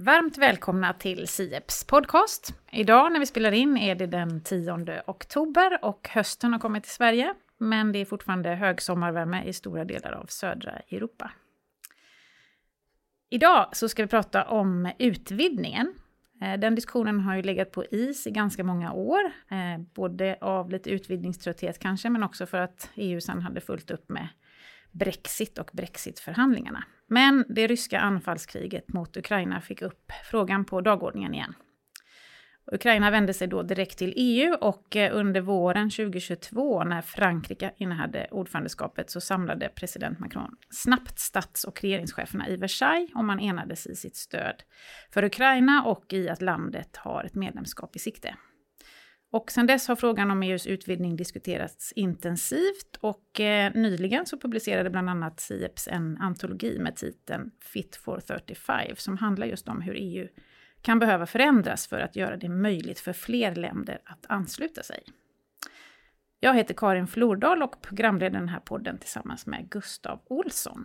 Varmt välkomna till Sieps podcast. Idag när vi spelar in är det den 10 oktober och hösten har kommit till Sverige. Men det är fortfarande högsommarvärme i stora delar av södra Europa. Idag så ska vi prata om utvidgningen. Eh, den diskussionen har ju legat på is i ganska många år, eh, både av lite utvidgningströtthet kanske, men också för att EU sen hade fullt upp med Brexit och Brexitförhandlingarna. Men det ryska anfallskriget mot Ukraina fick upp frågan på dagordningen igen. Ukraina vände sig då direkt till EU och eh, under våren 2022 när Frankrike innehade ordförandeskapet så samlade president Macron snabbt stats och regeringscheferna i Versailles och man enades i sitt stöd för Ukraina och i att landet har ett medlemskap i sikte. Och sedan dess har frågan om EUs utvidgning diskuterats intensivt och eh, nyligen så publicerade bland annat Sieps en antologi med titeln Fit for 35 som handlar just om hur EU kan behöva förändras för att göra det möjligt för fler länder att ansluta sig. Jag heter Karin Flordal och programleder den här podden tillsammans med Gustav Olsson.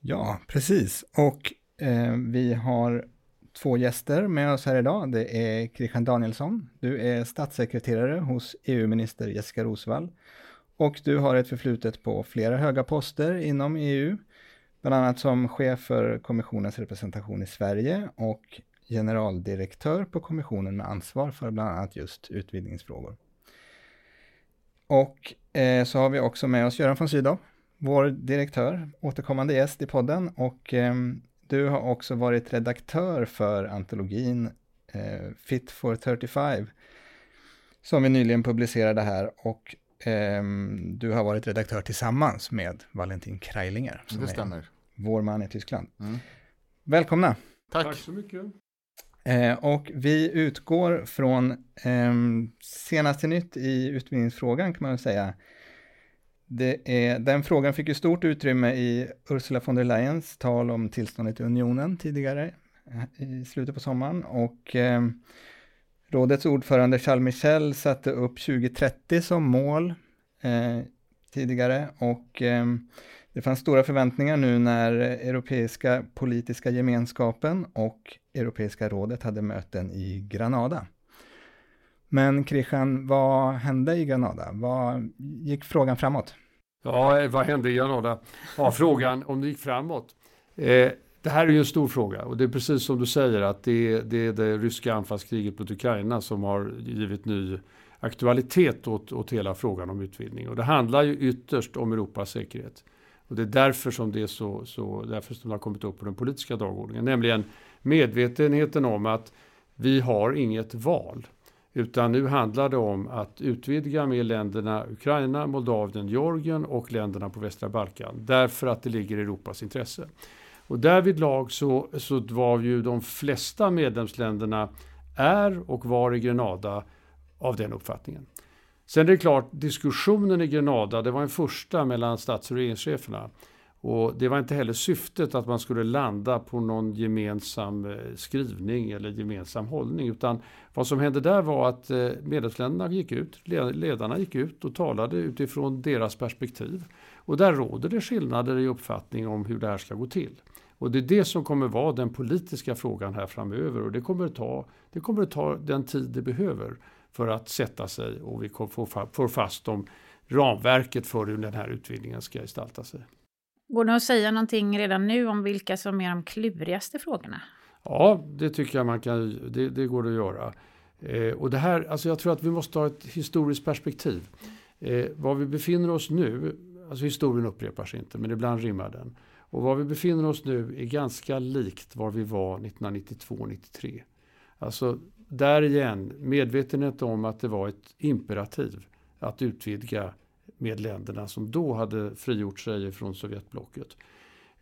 Ja, precis. Och eh, vi har två gäster med oss här idag. Det är Christian Danielsson. Du är statssekreterare hos EU-minister Jessica Rosvall. Och du har ett förflutet på flera höga poster inom EU. Bland annat som chef för kommissionens representation i Sverige och generaldirektör på kommissionen med ansvar för bland annat just utvidgningsfrågor. Och eh, så har vi också med oss Göran von Sydow, vår direktör, återkommande gäst i podden och eh, du har också varit redaktör för antologin eh, Fit for 35 som vi nyligen publicerade här och eh, du har varit redaktör tillsammans med Valentin Kreilinger. Som det stämmer. Vår man i Tyskland. Mm. Välkomna! Tack. Tack så mycket! Eh, och vi utgår från eh, senaste nytt i utbildningsfrågan kan man säga. Det är, den frågan fick ju stort utrymme i Ursula von der Leyens tal om tillståndet i unionen tidigare eh, i slutet på sommaren och eh, rådets ordförande Charles Michel satte upp 2030 som mål eh, tidigare och eh, det fanns stora förväntningar nu när Europeiska politiska gemenskapen och Europeiska rådet hade möten i Granada. Men Christian, vad hände i Granada? Vad gick frågan framåt? Ja, vad hände i Granada? Ja, frågan om det gick framåt. Eh, det här är ju en stor fråga och det är precis som du säger att det är, det är det ryska anfallskriget mot Ukraina som har givit ny aktualitet åt, åt hela frågan om utvidgning. Och det handlar ju ytterst om Europas säkerhet. Och det är därför som det, är så, så, därför som det har kommit upp på den politiska dagordningen. Nämligen medvetenheten om att vi har inget val. Utan nu handlar det om att utvidga med länderna Ukraina, Moldavien, Georgien och länderna på västra Balkan. Därför att det ligger i Europas intresse. Och därvidlag så, så var ju de flesta medlemsländerna är och var i Grenada av den uppfattningen. Sen är det klart, diskussionen i Grenada, det var en första mellan stats och regeringscheferna. Och det var inte heller syftet att man skulle landa på någon gemensam eh, skrivning eller gemensam hållning. Utan vad som hände där var att eh, medlemsländerna gick ut, ledarna gick ut och talade utifrån deras perspektiv. Och där råder det skillnader i uppfattning om hur det här ska gå till. Och det är det som kommer vara den politiska frågan här framöver och det kommer att ta, det kommer att ta den tid det behöver för att sätta sig och vi får fast om ramverket för hur den här utvidgningen ska gestalta sig. Går det att säga någonting redan nu om vilka som är de klurigaste frågorna? Ja, det tycker jag man kan, det, det går att göra. Eh, och det här, alltså jag tror att vi måste ha ett historiskt perspektiv. Eh, var vi befinner oss nu, alltså historien upprepar sig inte, men ibland rimmar den. Och var vi befinner oss nu är ganska likt var vi var 1992-93. Alltså där igen, medvetenhet om att det var ett imperativ att utvidga med länderna som då hade frigjort sig från Sovjetblocket.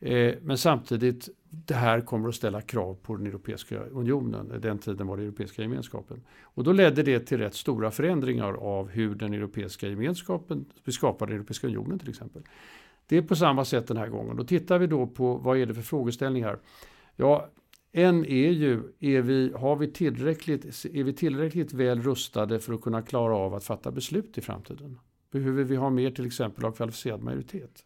Eh, men samtidigt, det här kommer att ställa krav på den Europeiska unionen. Den tiden var det Europeiska gemenskapen. Och då ledde det till rätt stora förändringar av hur den Europeiska gemenskapen, vi skapade den Europeiska unionen till exempel. Det är på samma sätt den här gången. Då tittar vi då på vad är det för frågeställningar. Ja, en är ju, är vi, har vi tillräckligt, är vi tillräckligt väl rustade för att kunna klara av att fatta beslut i framtiden? Behöver vi ha mer till exempel av kvalificerad majoritet?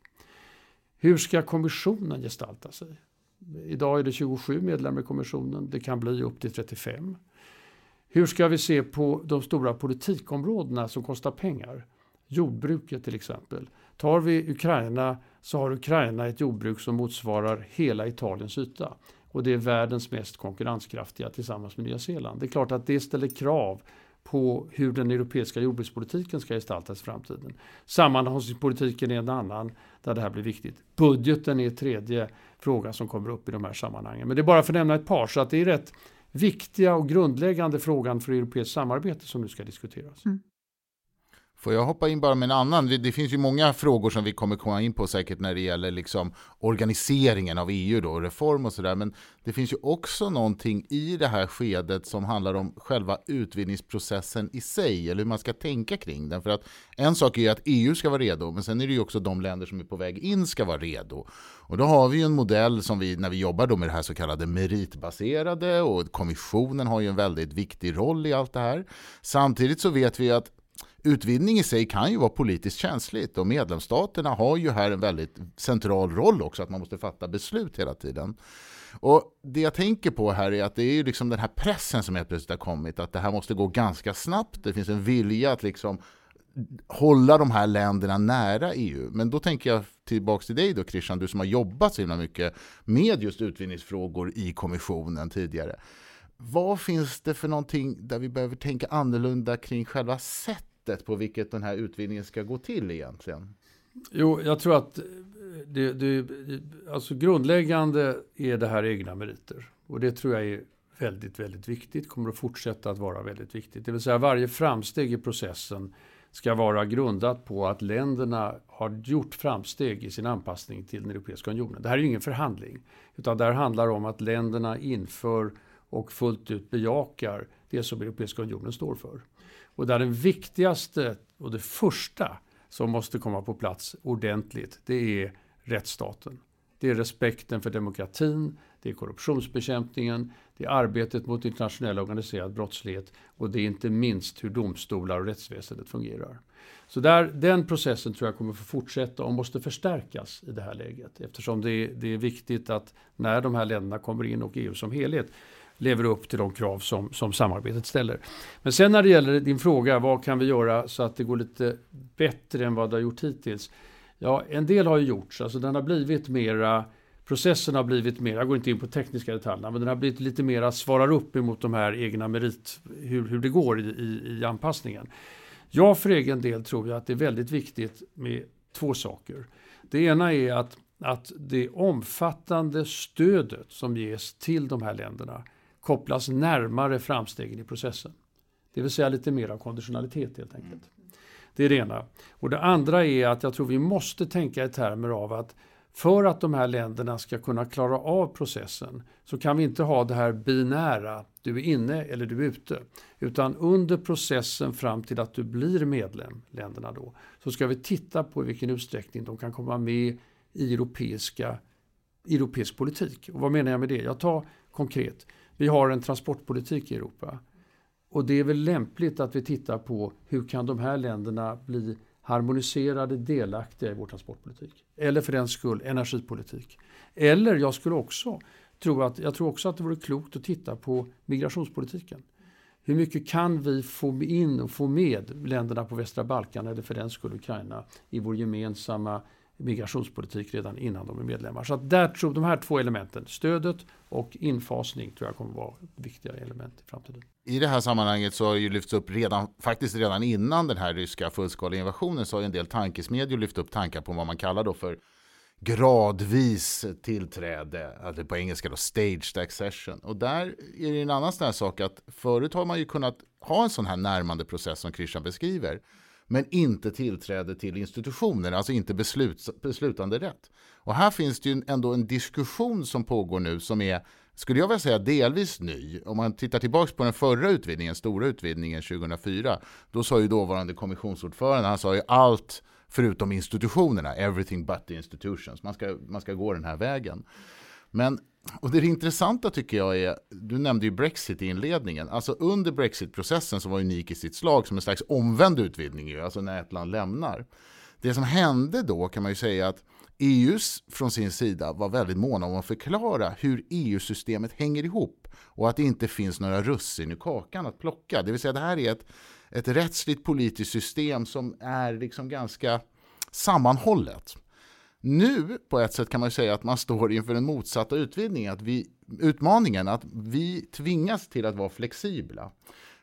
Hur ska kommissionen gestalta sig? Idag är det 27 medlemmar i kommissionen, det kan bli upp till 35. Hur ska vi se på de stora politikområdena som kostar pengar? Jordbruket till exempel. Tar vi Ukraina så har Ukraina ett jordbruk som motsvarar hela Italiens yta. Och det är världens mest konkurrenskraftiga tillsammans med Nya Zeeland. Det är klart att det ställer krav på hur den europeiska jordbrukspolitiken ska gestaltas i framtiden. Sammanhållningspolitiken är en annan där det här blir viktigt. Budgeten är tredje frågan som kommer upp i de här sammanhangen. Men det är bara för att nämna ett par, så att det är rätt viktiga och grundläggande frågan för europeiskt samarbete som nu ska diskuteras. Mm. Får jag hoppa in bara med en annan? Det finns ju många frågor som vi kommer komma in på säkert när det gäller liksom organiseringen av EU då, reform och sådär. Men det finns ju också någonting i det här skedet som handlar om själva utvidgningsprocessen i sig, eller hur man ska tänka kring den. För att en sak är ju att EU ska vara redo, men sen är det ju också de länder som är på väg in ska vara redo. Och då har vi ju en modell som vi, när vi jobbar då med det här så kallade meritbaserade och kommissionen har ju en väldigt viktig roll i allt det här. Samtidigt så vet vi att utvidgning i sig kan ju vara politiskt känsligt och medlemsstaterna har ju här en väldigt central roll också, att man måste fatta beslut hela tiden. Och Det jag tänker på här är att det är ju liksom den här pressen som helt plötsligt har kommit, att det här måste gå ganska snabbt. Det finns en vilja att liksom hålla de här länderna nära EU. Men då tänker jag tillbaka till dig då Christian, du som har jobbat så himla mycket med just utvidgningsfrågor i kommissionen tidigare. Vad finns det för någonting där vi behöver tänka annorlunda kring själva sättet sättet på vilket den här utvidgningen ska gå till egentligen? Jo, jag tror att eh, det, det, alltså grundläggande är det här egna meriter. Och det tror jag är väldigt, väldigt viktigt, kommer att fortsätta att vara väldigt viktigt. Det vill säga varje framsteg i processen ska vara grundat på att länderna har gjort framsteg i sin anpassning till den Europeiska unionen. Det här är ju ingen förhandling, utan det här handlar om att länderna inför och fullt ut bejakar det som Europeiska unionen står för. Och där den viktigaste och det första som måste komma på plats ordentligt, det är rättsstaten. Det är respekten för demokratin, det är korruptionsbekämpningen, det är arbetet mot internationell organiserad brottslighet och det är inte minst hur domstolar och rättsväsendet fungerar. Så där, den processen tror jag kommer få fortsätta och måste förstärkas i det här läget eftersom det är, det är viktigt att när de här länderna kommer in och EU som helhet lever upp till de krav som, som samarbetet ställer. Men sen när det gäller din fråga, vad kan vi göra så att det går lite bättre än vad det har gjort hittills? Ja, en del har ju gjorts, alltså den har blivit mera Processen har blivit mer, jag går inte in på tekniska detaljerna, men den har blivit lite mera svarar upp emot de här egna merit, hur, hur det går i, i, i anpassningen. Jag för egen del tror jag att det är väldigt viktigt med två saker. Det ena är att, att det omfattande stödet som ges till de här länderna kopplas närmare framstegen i processen. Det vill säga lite mer av konditionalitet helt enkelt. Det är det ena. Och det andra är att jag tror vi måste tänka i termer av att för att de här länderna ska kunna klara av processen så kan vi inte ha det här binära, du är inne eller du är ute. Utan under processen fram till att du blir medlem, länderna då, så ska vi titta på i vilken utsträckning de kan komma med i europeiska, europeisk politik. Och vad menar jag med det? Jag tar konkret. Vi har en transportpolitik i Europa. Och det är väl lämpligt att vi tittar på hur kan de här länderna bli harmoniserade, delaktiga i vår transportpolitik. Eller för den skull energipolitik. Eller jag skulle också tro att, jag tror också att det vore klokt att titta på migrationspolitiken. Hur mycket kan vi få in och få med länderna på västra Balkan eller för den skull Ukraina i vår gemensamma migrationspolitik redan innan de är medlemmar. Så att där tror de här två elementen, stödet och infasning, tror jag kommer att vara viktiga element i framtiden. I det här sammanhanget så har ju lyfts upp redan, faktiskt redan innan den här ryska fullskaliga invasionen så har en del tankesmedjor lyft upp tankar på vad man kallar då för gradvis tillträde, alltså på engelska då staged accession. Och där är det en annan sån här sak att förut har man ju kunnat ha en sån här närmande process som Christian beskriver men inte tillträde till institutioner, alltså inte besluts, beslutande rätt. Och här finns det ju ändå en diskussion som pågår nu som är, skulle jag vilja säga, delvis ny. Om man tittar tillbaka på den förra utvidgningen, stora utvidgningen 2004, då sa ju dåvarande kommissionsordförande, han sa ju allt förutom institutionerna, everything but the institutions. Man ska, man ska gå den här vägen. Men och det intressanta tycker jag är, du nämnde ju Brexit i inledningen, alltså under Brexit-processen som var unik i sitt slag som en slags omvänd utvidgning, alltså när ett land lämnar. Det som hände då kan man ju säga att EUs från sin sida var väldigt måna om att förklara hur EU-systemet hänger ihop och att det inte finns några russin i kakan att plocka. Det vill säga det här är ett, ett rättsligt politiskt system som är liksom ganska sammanhållet. Nu på ett sätt kan man säga att man står inför den motsatta utvidgningen, att vi, utmaningen att vi tvingas till att vara flexibla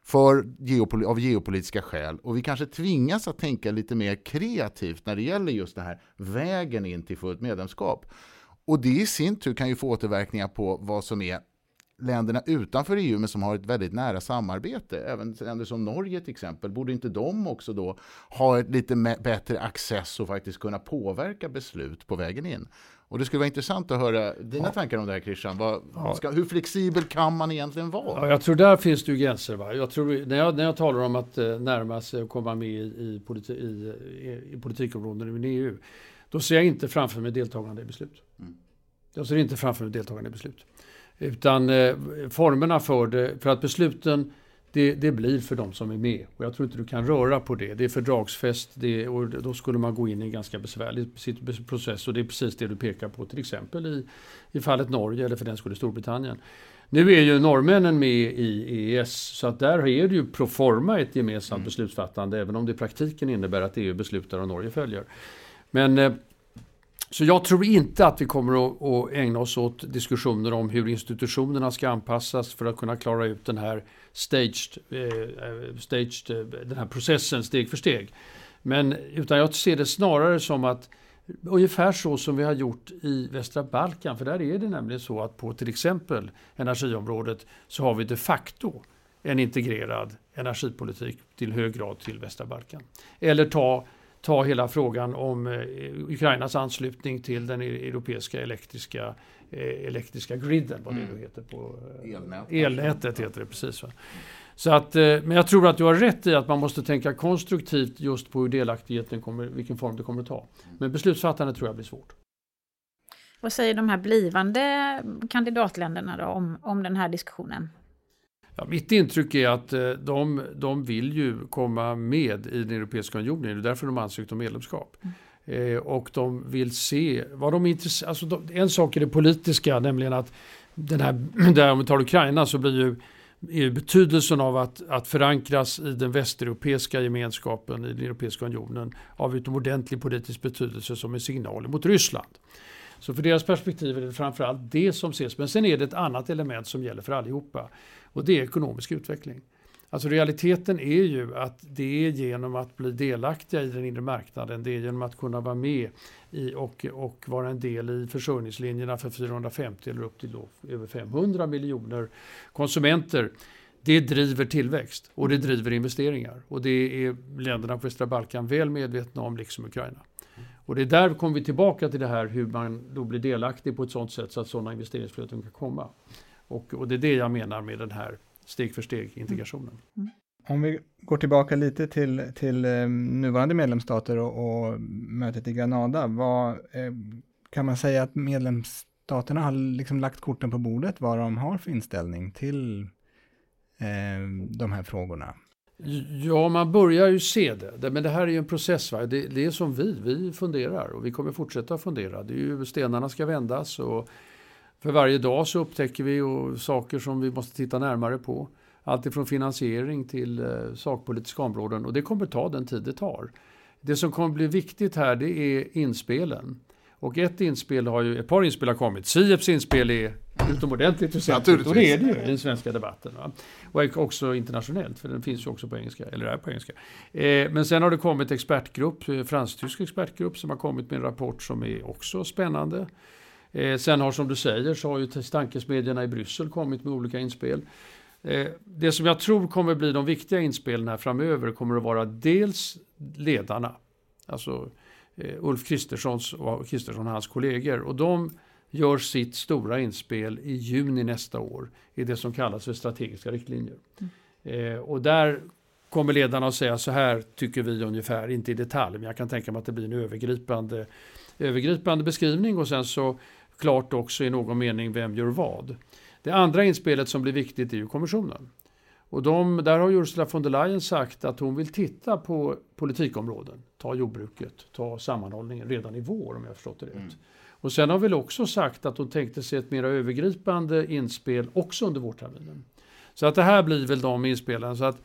för geopol av geopolitiska skäl och vi kanske tvingas att tänka lite mer kreativt när det gäller just det här vägen in till fullt medlemskap. Och det i sin tur kan ju få återverkningar på vad som är länderna utanför EU men som har ett väldigt nära samarbete. Även länder som Norge till exempel, borde inte de också då ha ett lite bättre access och faktiskt kunna påverka beslut på vägen in? Och det skulle vara intressant att höra dina ja. tankar om det här Christian. Vad, ja. ska, hur flexibel kan man egentligen vara? Ja, jag tror där finns det ju gränser. Va? Jag tror, när, jag, när jag talar om att eh, närma sig och komma med i, i, politi, i, i politikområden inom EU, då ser jag inte framför mig deltagande i beslut. Mm. Jag ser inte framför mig deltagande i beslut. Utan eh, formerna för det, för att besluten det, det, blir för de som är med. Och jag tror inte du kan röra på det. Det är fördragsfäst det, och då skulle man gå in i en ganska besvärlig process. Och det är precis det du pekar på till exempel i, i fallet Norge eller för den skulle Storbritannien. Nu är ju norrmännen med i EES så att där är det ju proforma ett gemensamt mm. beslutsfattande även om det i praktiken innebär att EU beslutar och Norge följer. Men eh, så jag tror inte att vi kommer att, ägna oss åt diskussioner om hur institutionerna ska anpassas för att kunna klara ut den här staged, eh, staged eh, den här processen steg för steg. Men utan jag ser det snarare som att Ungefär så som vi har gjort i västra Balkan, för där är det nämligen så att på till exempel energiområdet så har vi de facto en integrerad energipolitik till hög grad till västra Balkan. Eller ta ta hela frågan om eh, Ukrainas anslutning till den e- europeiska elektriska, eh, elektriska griden, vad det mm. nu heter på eh, elnätet. elnätet heter det precis. Va? Så att, men jag tror att du har rätt i att man måste tänka konstruktivt just på hur delaktigheten kommer, vilken form det kommer att ta. Mm. Men beslutsfattande tror jag blir svårt. Vad säger de här blivande kandidatländerna då om, om den här diskussionen? Ja, mitt intryck är att eh, de, de vill ju komma med i den Europeiska unionen. Det är därför de ansökt om medlemskap. Mm. Eh, och de vill se vad de är intresserade alltså de, En sak är det politiska, nämligen att den här, där om vi tar Ukraina så blir ju är betydelsen av att, att förankras i den västeuropeiska gemenskapen, i den Europeiska unionen, av utomordentlig politisk betydelse som en signal mot Ryssland. Så för deras perspektiv är det framförallt det som ses. Men sen är det ett annat element som gäller för allihopa. Och det är ekonomisk utveckling. Alltså realiteten är ju att det är genom att bli delaktiga i den inre marknaden, det är genom att kunna vara med i och, och vara en del i försörjningslinjerna för 450 eller upp till över 500 miljoner konsumenter. Det driver tillväxt och det driver investeringar. Och det är länderna på västra Balkan väl medvetna om, liksom Ukraina. Och det är där kommer vi tillbaka till det här hur man då blir delaktig på ett sådant sätt så att sådana investeringsflöden kan komma. Och, och det är det jag menar med den här steg för steg integrationen. Mm. Om vi går tillbaka lite till, till eh, nuvarande medlemsstater och, och, mötet i Granada, vad eh, kan man säga att medlemsstaterna har liksom lagt korten på bordet, vad de har för inställning till eh, de här frågorna? Ja, man börjar ju se det. Men det här är ju en process. Va? Det, det är som vi, vi funderar och vi kommer fortsätta fundera. Det är ju, stenarna ska vändas och för varje dag så upptäcker vi och saker som vi måste titta närmare på. Allt ifrån finansiering till eh, sakpolitiska områden och det kommer ta den tid det tar. Det som kommer bli viktigt här det är inspelen. Och ett inspel har ju, ett par inspel har kommit. Sieps inspel är utomordentligt väsentligt och det är det ju i den svenska debatten. Va? Och också internationellt, för den finns ju också på engelska, eller är på engelska. Eh, men sen har det kommit expertgrupp, eh, fransk-tysk expertgrupp som har kommit med en rapport som är också spännande. Eh, sen har som du säger så har ju tankesmedjorna i Bryssel kommit med olika inspel. Eh, det som jag tror kommer bli de viktiga inspelen här framöver kommer att vara dels ledarna, alltså eh, Ulf Kristerssons och Kristersson och hans kollegor. Och de gör sitt stora inspel i juni nästa år i det som kallas för strategiska riktlinjer. Mm. Eh, och där kommer ledarna att säga så här tycker vi ungefär, inte i detalj, men jag kan tänka mig att det blir en övergripande, övergripande beskrivning och sen så klart också i någon mening vem gör vad. Det andra inspelet som blir viktigt är ju kommissionen. Och de, där har Ursula von der Leyen sagt att hon vill titta på politikområden. Ta jordbruket, ta sammanhållningen redan i vår om jag förstått det rätt. Mm. Och sen har väl också sagt att hon tänkte sig ett mer övergripande inspel också under vårterminen. Så att det här blir väl de inspelen. Så att,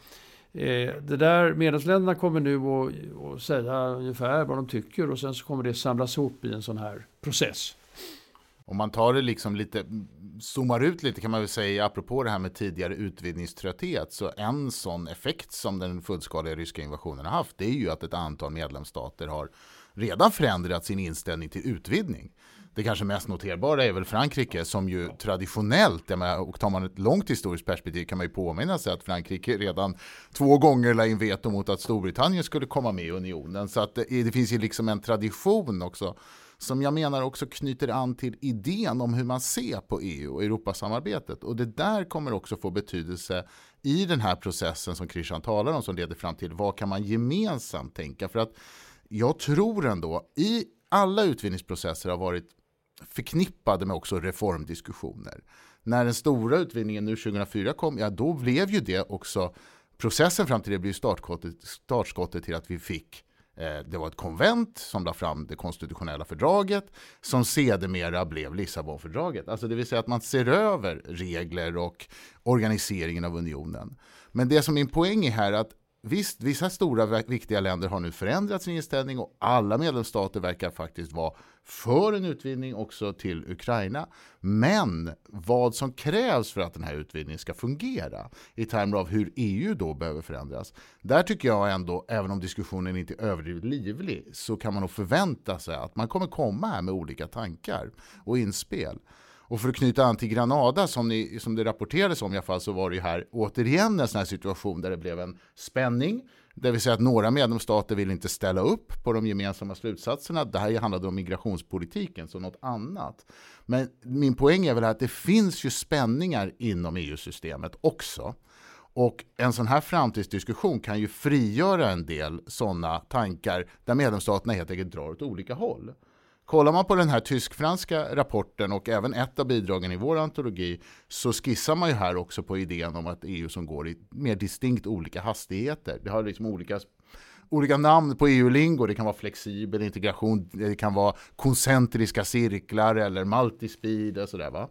eh, det där, medlemsländerna kommer nu att säga ungefär vad de tycker och sen så kommer det samlas ihop i en sån här process. Om man tar det liksom lite, zoomar ut lite kan man väl säga, apropå det här med tidigare utvidgningströtthet, så en sån effekt som den fullskaliga ryska invasionen har haft, det är ju att ett antal medlemsstater har redan förändrat sin inställning till utvidgning. Det kanske mest noterbara är väl Frankrike som ju traditionellt, menar, och tar man ett långt historiskt perspektiv kan man ju påminna sig att Frankrike redan två gånger la in veto mot att Storbritannien skulle komma med i unionen. Så att det, det finns ju liksom en tradition också som jag menar också knyter an till idén om hur man ser på EU och Europasamarbetet. Och det där kommer också få betydelse i den här processen som Christian talar om som leder fram till vad kan man gemensamt tänka? För att jag tror ändå i alla utvinningsprocesser har varit förknippade med också reformdiskussioner. När den stora utvinningen nu 2004 kom, ja då blev ju det också processen fram till det blev startskottet, startskottet till att vi fick eh, det var ett konvent som la fram det konstitutionella fördraget som sedermera blev Lissabonfördraget. Alltså det vill säga att man ser över regler och organiseringen av unionen. Men det som min poäng är här är att Visst, vissa stora viktiga länder har nu förändrat sin inställning och alla medlemsstater verkar faktiskt vara för en utvidgning också till Ukraina. Men vad som krävs för att den här utvidgningen ska fungera i termer av hur EU då behöver förändras. Där tycker jag ändå, även om diskussionen inte är överdrivet livlig, så kan man nog förvänta sig att man kommer komma här med olika tankar och inspel. Och för att knyta an till Granada som, ni, som det rapporterades om i alla fall så var det ju här återigen en sån här situation där det blev en spänning. Det vill säga att några medlemsstater vill inte ställa upp på de gemensamma slutsatserna. Det här handlade om migrationspolitiken, så något annat. Men min poäng är väl att det finns ju spänningar inom EU-systemet också. Och en sån här framtidsdiskussion kan ju frigöra en del sådana tankar där medlemsstaterna helt enkelt drar åt olika håll. Kollar man på den här tysk-franska rapporten och även ett av bidragen i vår antologi så skissar man ju här också på idén om att EU som går i mer distinkt olika hastigheter. Det har liksom olika olika namn på EU-lingo. Det kan vara flexibel integration, det kan vara koncentriska cirklar eller multispeed och sådär va.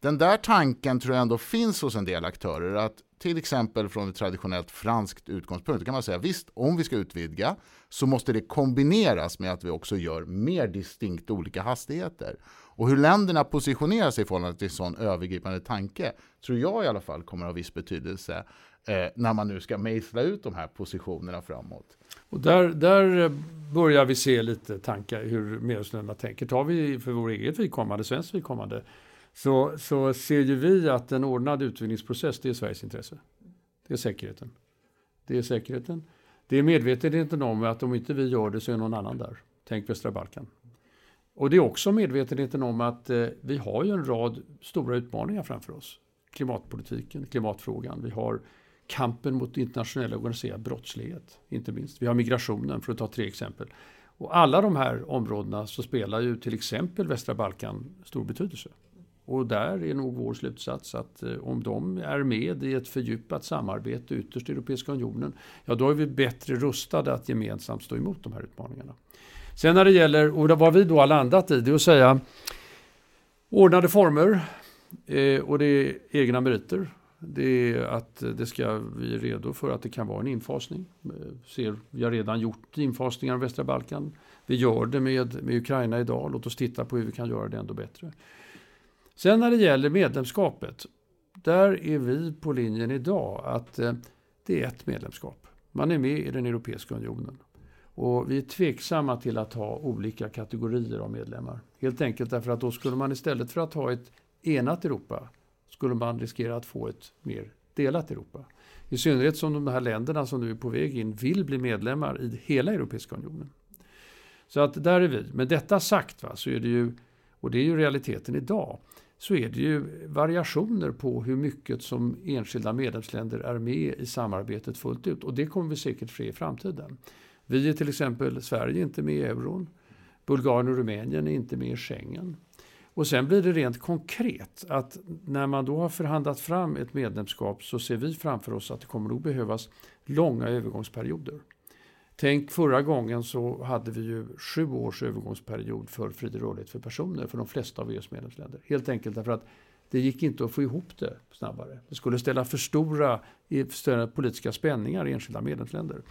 Den där tanken tror jag ändå finns hos en del aktörer att till exempel från ett traditionellt franskt utgångspunkt Då kan man säga visst, om vi ska utvidga så måste det kombineras med att vi också gör mer distinkt olika hastigheter. Och hur länderna positionerar sig i förhållande till en sån övergripande tanke tror jag i alla fall kommer att ha viss betydelse eh, när man nu ska mejsla ut de här positionerna framåt. Och där, där eh, börjar vi se lite tankar hur medlemsländerna tänker. Tar vi för vår eget vidkommande, svenskt vidkommande, så, så ser ju vi att en ordnad utvidgningsprocess, det är Sveriges intresse. Det är säkerheten. Det är säkerheten. Det är medvetenheten om att om inte vi gör det så är någon annan där. Tänk västra Balkan. Och det är också medvetenheten om att eh, vi har ju en rad stora utmaningar framför oss. Klimatpolitiken, klimatfrågan. Vi har kampen mot internationell organiserad brottslighet, inte minst. Vi har migrationen, för att ta tre exempel. Och alla de här områdena så spelar ju till exempel västra Balkan stor betydelse. Och där är nog vår slutsats att eh, om de är med i ett fördjupat samarbete, ytterst i Europeiska unionen, ja då är vi bättre rustade att gemensamt stå emot de här utmaningarna. Sen när det gäller, och vad vi då har landat i, det är att säga ordnade former eh, och det är egna meriter. Det är att det ska, vi är redo för att det kan vara en infasning. Eh, ser, vi har redan gjort infasningar av västra Balkan. Vi gör det med, med Ukraina idag. Låt oss titta på hur vi kan göra det ändå bättre. Sen när det gäller medlemskapet, där är vi på linjen idag att eh, det är ett medlemskap. Man är med i den Europeiska unionen. Och vi är tveksamma till att ha olika kategorier av medlemmar. Helt enkelt därför att då skulle man istället för att ha ett enat Europa skulle man riskera att få ett mer delat Europa. I synnerhet som de här länderna som nu är på väg in vill bli medlemmar i hela Europeiska unionen. Så att där är vi. Men detta sagt va, så är det ju, och det är ju realiteten idag, så är det ju variationer på hur mycket som enskilda medlemsländer är med i samarbetet fullt ut. Och det kommer vi säkert ske i framtiden. Vi är till exempel, Sverige är inte med i euron. Bulgarien och Rumänien är inte med i Schengen. Och sen blir det rent konkret att när man då har förhandlat fram ett medlemskap så ser vi framför oss att det kommer att behövas långa övergångsperioder. Tänk förra gången så hade vi ju sju års övergångsperiod för fri rörlighet för personer för de flesta av EUs medlemsländer. Helt enkelt därför att det gick inte att få ihop det snabbare. Det skulle ställa för stora större politiska spänningar i enskilda medlemsländer.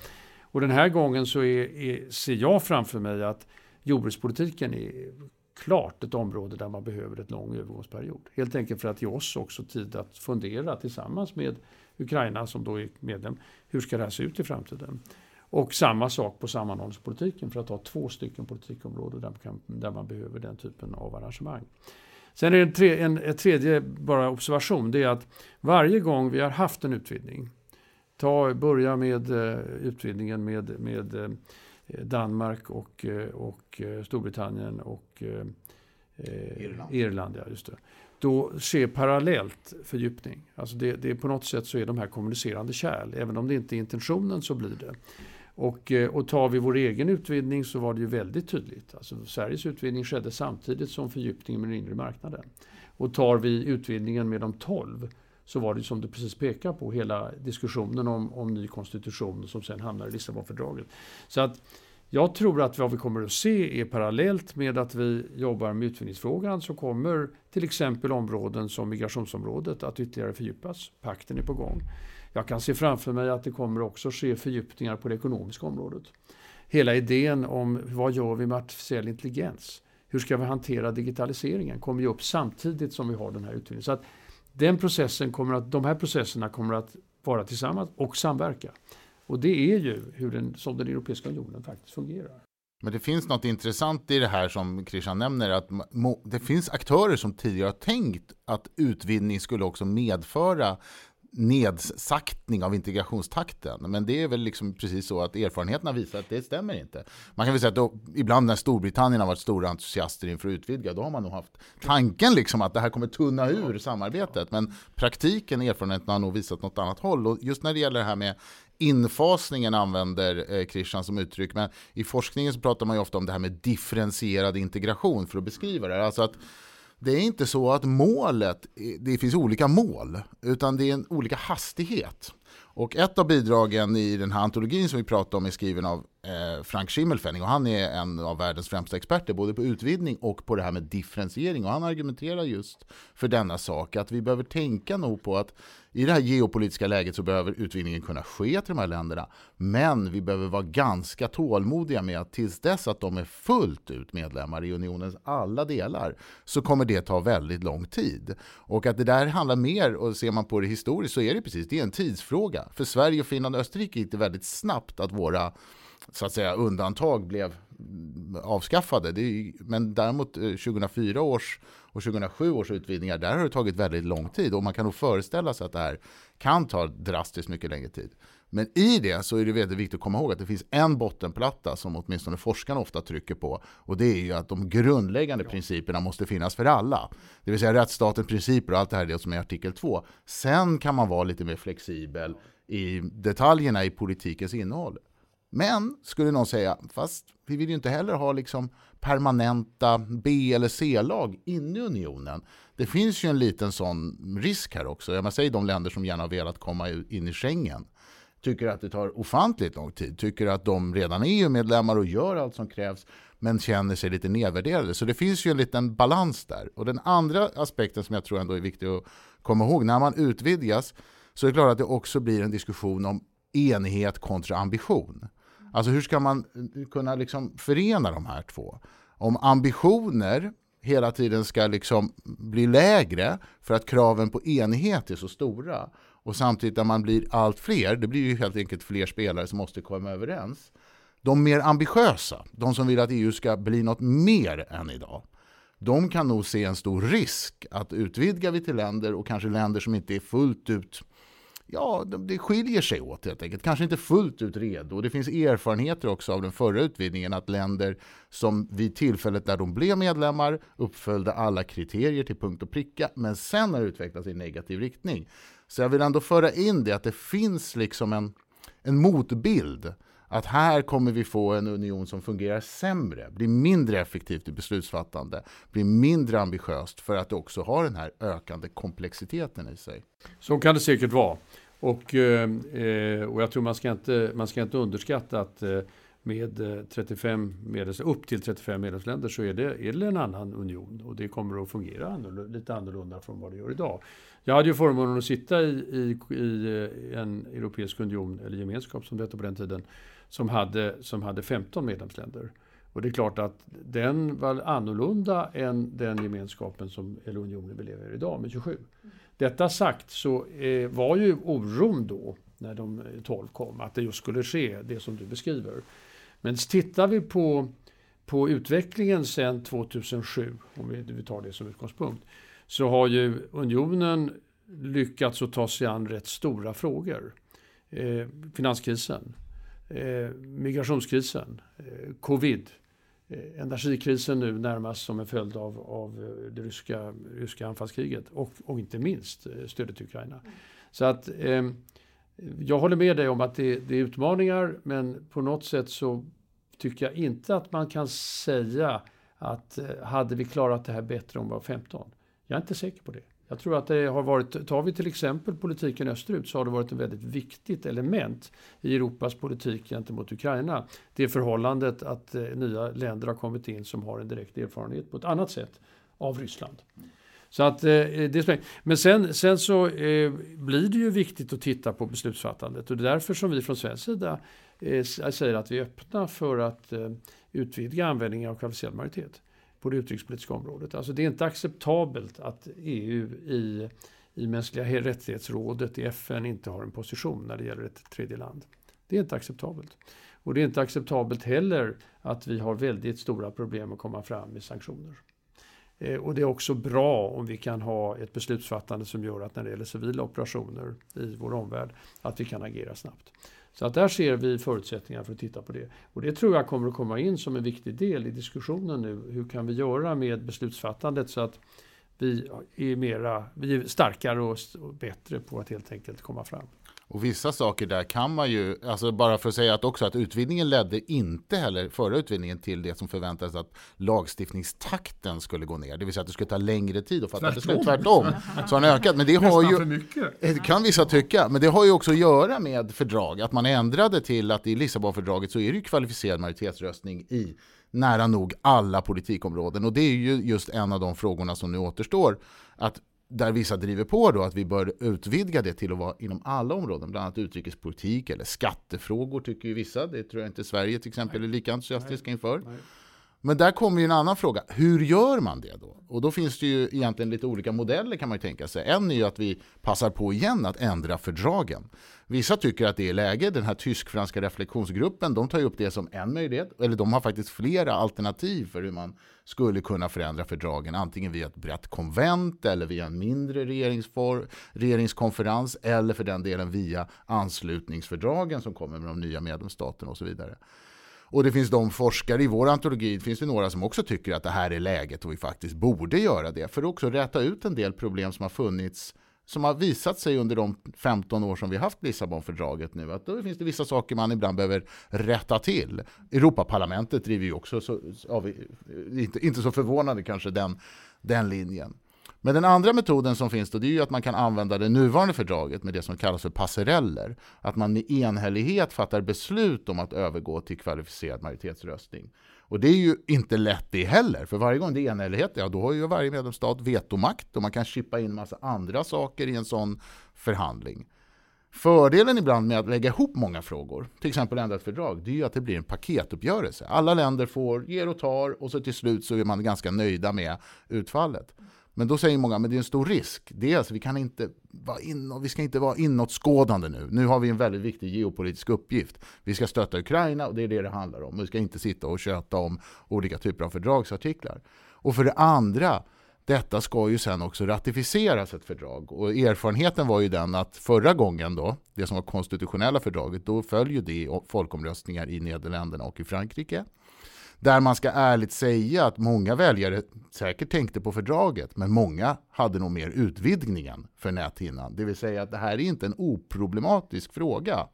Och den här gången så är, är, ser jag framför mig att jordbrukspolitiken är klart ett område där man behöver ett lång övergångsperiod. Helt enkelt för att ge oss också tid att fundera tillsammans med Ukraina som då är medlem. Hur ska det här se ut i framtiden? Och samma sak på sammanhållningspolitiken för att ha två stycken politikområden där där man behöver den typen av arrangemang. Sen är det en, tre, en ett tredje bara observation, det är att varje gång vi har haft en utvidgning, ta, börja med uh, utvidgningen med, med uh, Danmark och, uh, och Storbritannien och Irland. Irland ja, just det. Då sker parallellt fördjupning. Alltså det, det, på något sätt så är de här kommunicerande kärl. Även om det inte är intentionen så blir det. Och, eh, och tar vi vår egen utvidgning så var det ju väldigt tydligt. Alltså Sveriges utvidgning skedde samtidigt som fördjupningen med den inre marknaden. Och tar vi utvidgningen med de 12 så var det som du precis pekar på hela diskussionen om, om ny konstitution som sen hamnar i Lissabonfördraget. Så att jag tror att vad vi kommer att se är parallellt med att vi jobbar med utvidgningsfrågan så kommer till exempel områden som migrationsområdet att ytterligare fördjupas. Pakten är på gång. Jag kan se framför mig att det kommer också ske fördjupningar på det ekonomiska området. Hela idén om vad gör vi med artificiell intelligens? Hur ska vi hantera digitaliseringen? kommer ju upp samtidigt som vi har den här utbildningen. Så att den processen kommer att, de här processerna kommer att vara tillsammans och samverka. Och det är ju hur den, som den Europeiska unionen faktiskt fungerar. Men det finns något intressant i det här som Christian nämner, att det finns aktörer som tidigare har tänkt att utvinning skulle också medföra nedsaktning av integrationstakten. Men det är väl liksom precis så att erfarenheterna visar att det stämmer inte. Man kan väl säga att då, ibland när Storbritannien har varit stora entusiaster inför att utvidga, då har man nog haft tanken liksom att det här kommer tunna ur samarbetet. Men praktiken, erfarenheterna har nog visat något annat håll. Och just när det gäller det här med infasningen använder eh, Christian som uttryck, men i forskningen så pratar man ju ofta om det här med differentierad integration för att beskriva det. Alltså att det är inte så att målet, det finns olika mål, utan det är en olika hastighet. Och ett av bidragen i den här antologin som vi pratade om är skriven av Eh, Frank Schimmelfenning och han är en av världens främsta experter både på utvidgning och på det här med differentiering och han argumenterar just för denna sak att vi behöver tänka nog på att i det här geopolitiska läget så behöver utvidgningen kunna ske till de här länderna men vi behöver vara ganska tålmodiga med att tills dess att de är fullt ut medlemmar i unionens alla delar så kommer det ta väldigt lång tid. Och att det där handlar mer, och ser man på det historiskt så är det precis, det är en tidsfråga. För Sverige, Finland och Österrike gick det väldigt snabbt att våra så att säga undantag blev avskaffade. Är, men däremot eh, 2004 års och 2007 års utvidgningar, där har det tagit väldigt lång tid och man kan nog föreställa sig att det här kan ta drastiskt mycket längre tid. Men i det så är det väldigt viktigt att komma ihåg att det finns en bottenplatta som åtminstone forskarna ofta trycker på och det är ju att de grundläggande principerna måste finnas för alla. Det vill säga rättsstatens principer och allt det här det som är artikel 2. Sen kan man vara lite mer flexibel i detaljerna i politikens innehåll. Men, skulle någon säga, fast vi vill ju inte heller ha liksom permanenta B eller C-lag inne i unionen. Det finns ju en liten sån risk här också. Jag säger de länder som gärna velat komma in i Schengen tycker att det tar ofantligt lång tid, tycker att de redan är EU-medlemmar och gör allt som krävs, men känner sig lite nedvärderade. Så det finns ju en liten balans där. Och den andra aspekten som jag tror ändå är viktig att komma ihåg, när man utvidgas så är det klart att det också blir en diskussion om enighet kontra ambition. Alltså hur ska man eh, kunna liksom förena de här två? Om ambitioner hela tiden ska liksom bli lägre för att kraven på enighet är så stora och samtidigt när man blir allt fler, det blir ju helt enkelt fler spelare som måste komma överens. De mer ambitiösa, de som vill att EU ska bli något mer än idag, de kan nog se en stor risk att utvidga vi till länder och kanske länder som inte är fullt ut ja, det skiljer sig åt helt enkelt. Kanske inte fullt ut redo. Det finns erfarenheter också av den förra utvidgningen att länder som vid tillfället där de blev medlemmar uppföljde alla kriterier till punkt och pricka men sen har utvecklats i negativ riktning. Så jag vill ändå föra in det att det finns liksom en, en motbild att här kommer vi få en union som fungerar sämre, blir mindre effektivt i beslutsfattande, blir mindre ambitiöst för att det också har den här ökande komplexiteten i sig. Så kan det säkert vara. Och, eh, eh, och jag tror man ska inte, man ska inte underskatta att eh, med eh, 35 medlems, upp till 35 medlemsländer så är det, är det en annan union och det kommer att fungera annorlunda, lite annorlunda från vad det gör idag. Jag hade ju förmånen att sitta i, i, i eh, en europeisk union, eller gemenskap som det hette på den tiden, som hade, som hade 15 medlemsländer. Och det är klart att den var annorlunda än den gemenskapen som, eller unionen vi lever i idag med 27. Detta sagt så eh, var ju oron då, när de eh, 12 kom, att det just skulle ske, det som du beskriver. Men tittar vi på, på utvecklingen sedan 2007, om vi, vi tar det som utgångspunkt, så har ju unionen lyckats att ta sig an rätt stora frågor. Eh, finanskrisen, eh, migrationskrisen, eh, covid, eh, energikrisen nu närmast som en följd av, av eh, det ryska, ryska anfallskriget och, och inte minst eh, stödet till Ukraina. Mm. Så att ehm, jag håller med dig om att det, det, är utmaningar men på något sätt så tycker jag inte att man kan säga att hade vi klarat det här bättre om vi var 15? Jag är inte säker på det. Jag tror att det har varit, tar vi till exempel politiken österut så har det varit ett väldigt viktigt element i Europas politik gentemot Ukraina. Det förhållandet att eh, nya länder har kommit in som har en direkt erfarenhet på ett annat sätt av Ryssland. Så att, eh, det Men sen, sen så eh, blir det ju viktigt att titta på beslutsfattandet och det är därför som vi från svensk sida eh, säger att vi är öppna för att eh, utvidga användningen av kvalificerad majoritet på det utrikespolitiska området. Alltså det är inte acceptabelt att EU i, i mänskliga rättighetsrådet i FN inte har en position när det gäller ett tredje land. Det är inte acceptabelt. Och det är inte acceptabelt heller att vi har väldigt stora problem att komma fram med sanktioner. Eh, och det är också bra om vi kan ha ett beslutsfattande som gör att när det gäller civila operationer i vår omvärld, att vi kan agera snabbt. Så att där ser vi förutsättningar för att titta på det. Och det tror jag kommer att komma in som en viktig del i diskussionen nu. Hur kan vi göra med beslutsfattandet så att vi är, mera, vi är starkare och bättre på att helt enkelt komma fram. Och vissa saker där kan man ju, alltså bara för att säga att också att utvidgningen ledde inte heller, förra utvidgningen, till det som förväntades att lagstiftningstakten skulle gå ner. Det vill säga att det skulle ta längre tid att fatta beslut. Tvärtom. Så har den ökat. Men det har ju, det kan vissa tycka, men det har ju också att göra med fördrag. Att man ändrade till att i Lissabonfördraget så är det ju kvalificerad majoritetsröstning i nära nog alla politikområden. Och det är ju just en av de frågorna som nu återstår. Att där vissa driver på då att vi bör utvidga det till att vara inom alla områden, bland annat utrikespolitik eller skattefrågor tycker ju vissa. Det tror jag inte Sverige till exempel är lika entusiastiska inför. Nej. Men där kommer ju en annan fråga. Hur gör man det då? Och då finns det ju egentligen lite olika modeller kan man ju tänka sig. En är ju att vi passar på igen att ändra fördragen. Vissa tycker att det är läge. Den här tysk-franska reflektionsgruppen, de tar ju upp det som en möjlighet. Eller de har faktiskt flera alternativ för hur man skulle kunna förändra fördragen. Antingen via ett brett konvent eller via en mindre regeringskonferens eller för den delen via anslutningsfördragen som kommer med de nya medlemsstaterna och så vidare. Och det finns de forskare i vår antologi, det finns det några som också tycker att det här är läget och vi faktiskt borde göra det. För att också räta ut en del problem som har funnits som har visat sig under de 15 år som vi har haft Lissabonfördraget nu, att då finns det vissa saker man ibland behöver rätta till. Europaparlamentet driver ju också, så, ja, inte, inte så förvånande kanske, den, den linjen. Men den andra metoden som finns då, det är ju att man kan använda det nuvarande fördraget med det som kallas för passereller. Att man med enhällighet fattar beslut om att övergå till kvalificerad majoritetsröstning. Och det är ju inte lätt det heller, för varje gång det är enhällighet, ja då har ju varje medlemsstat vetomakt och man kan chippa in massa andra saker i en sån förhandling. Fördelen ibland med att lägga ihop många frågor, till exempel ändra ett fördrag, det är ju att det blir en paketuppgörelse. Alla länder får, ger och tar och så till slut så är man ganska nöjda med utfallet. Men då säger många, men det är en stor risk. Dels, vi, kan inte vara in, vi ska inte vara inåtskådande nu. Nu har vi en väldigt viktig geopolitisk uppgift. Vi ska stötta Ukraina och det är det det handlar om. Vi ska inte sitta och köta om olika typer av fördragsartiklar. Och för det andra, detta ska ju sen också ratificeras ett fördrag. Och erfarenheten var ju den att förra gången då, det som var konstitutionella fördraget, då följde det folkomröstningar i Nederländerna och i Frankrike. Där man ska ärligt säga att många väljare säkert tänkte på fördraget, men många hade nog mer utvidgningen för näthinnan. Det vill säga att det här är inte en oproblematisk fråga.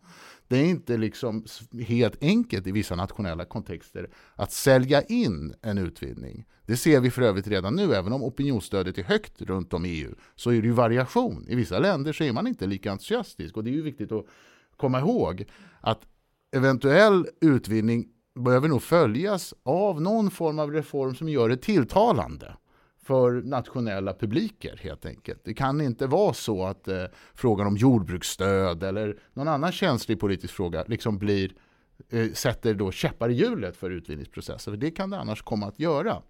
Det är inte liksom helt enkelt i vissa nationella kontexter att sälja in en utvidgning. Det ser vi för övrigt redan nu, även om opinionsstödet är högt runt om i EU, så är det ju variation. I vissa länder så är man inte lika entusiastisk och det är ju viktigt att komma ihåg att eventuell utvidgning behöver nog följas av någon form av reform som gör det tilltalande för nationella publiker helt enkelt. Det kan inte vara så att eh, frågan om jordbruksstöd eller någon annan känslig politisk fråga liksom blir, eh, sätter då käppar i hjulet för utvidgningsprocessen. För det kan det annars komma att göra.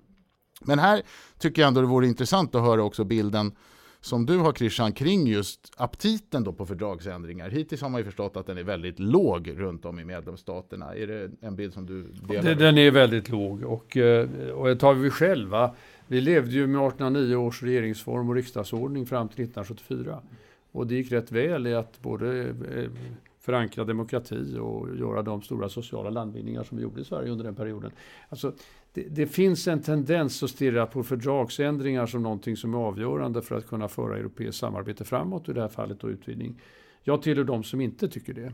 Men här tycker jag ändå det vore intressant att höra också bilden som du har Christian kring just aptiten då på fördragsändringar. Hittills har man ju förstått att den är väldigt låg runt om i medlemsstaterna. Är det en bild som du delar? Den är väldigt låg och, eh, och tar vi själva vi levde ju med 1809 års regeringsform och riksdagsordning fram till 1974. Och det gick rätt väl i att både eh, förankra demokrati och göra de stora sociala landvinningar som vi gjorde i Sverige under den perioden. Alltså, det, det, finns en tendens att stirra på fördragsändringar som någonting som är avgörande för att kunna föra europeiskt samarbete framåt, i det här fallet då utvidgning. Jag tillhör de som inte tycker det.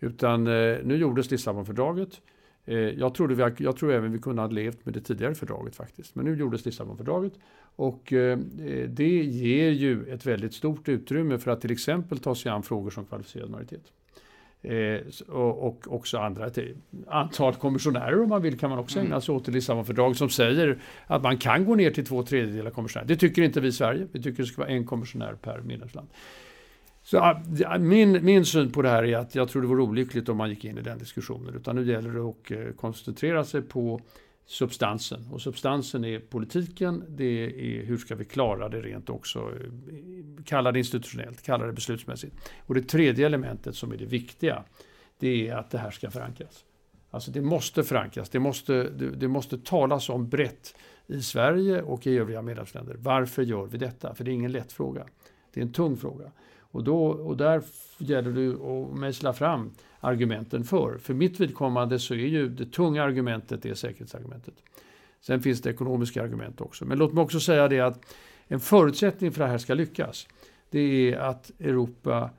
Utan eh, nu gjordes Lissabonfördraget. Eh, jag, trodde vi, jag tror även vi kunde ha levt med det tidigare fördraget faktiskt. Men nu gjordes Lissabonfördraget och eh, eh, det ger ju ett väldigt stort utrymme för att till exempel ta sig an frågor som kvalificerad majoritet. Eh, och, också andra, ett antal kommissionärer om man vill kan man också ägna sig åt i Lissabonfördraget som säger att man kan gå ner till två tredjedelar kommissionärer. Det tycker inte vi i Sverige. Vi tycker det ska vara en kommissionär per medlemsland. Så min, min syn på det här är att jag tror det vore olyckligt om man gick in i den diskussionen. Utan nu gäller det att eh, koncentrera sig på substansen. Och substansen är politiken, det är hur ska vi klara det rent också, kalla det institutionellt, kalla det beslutsmässigt. Och det tredje elementet som är det viktiga, det är att det här ska förankras. Alltså det måste förankras, det måste, det, det måste talas om brett i Sverige och i övriga medlemsländer. Varför gör vi detta? För det är ingen lätt fråga. Det är en tung fråga. Och, då, och där gäller det att mejsla fram argumenten för. För mitt vidkommande så är ju det tunga argumentet det säkerhetsargumentet. Sen finns det ekonomiska argument också. Men låt mig också säga det att en förutsättning för att det här ska lyckas det är att Europa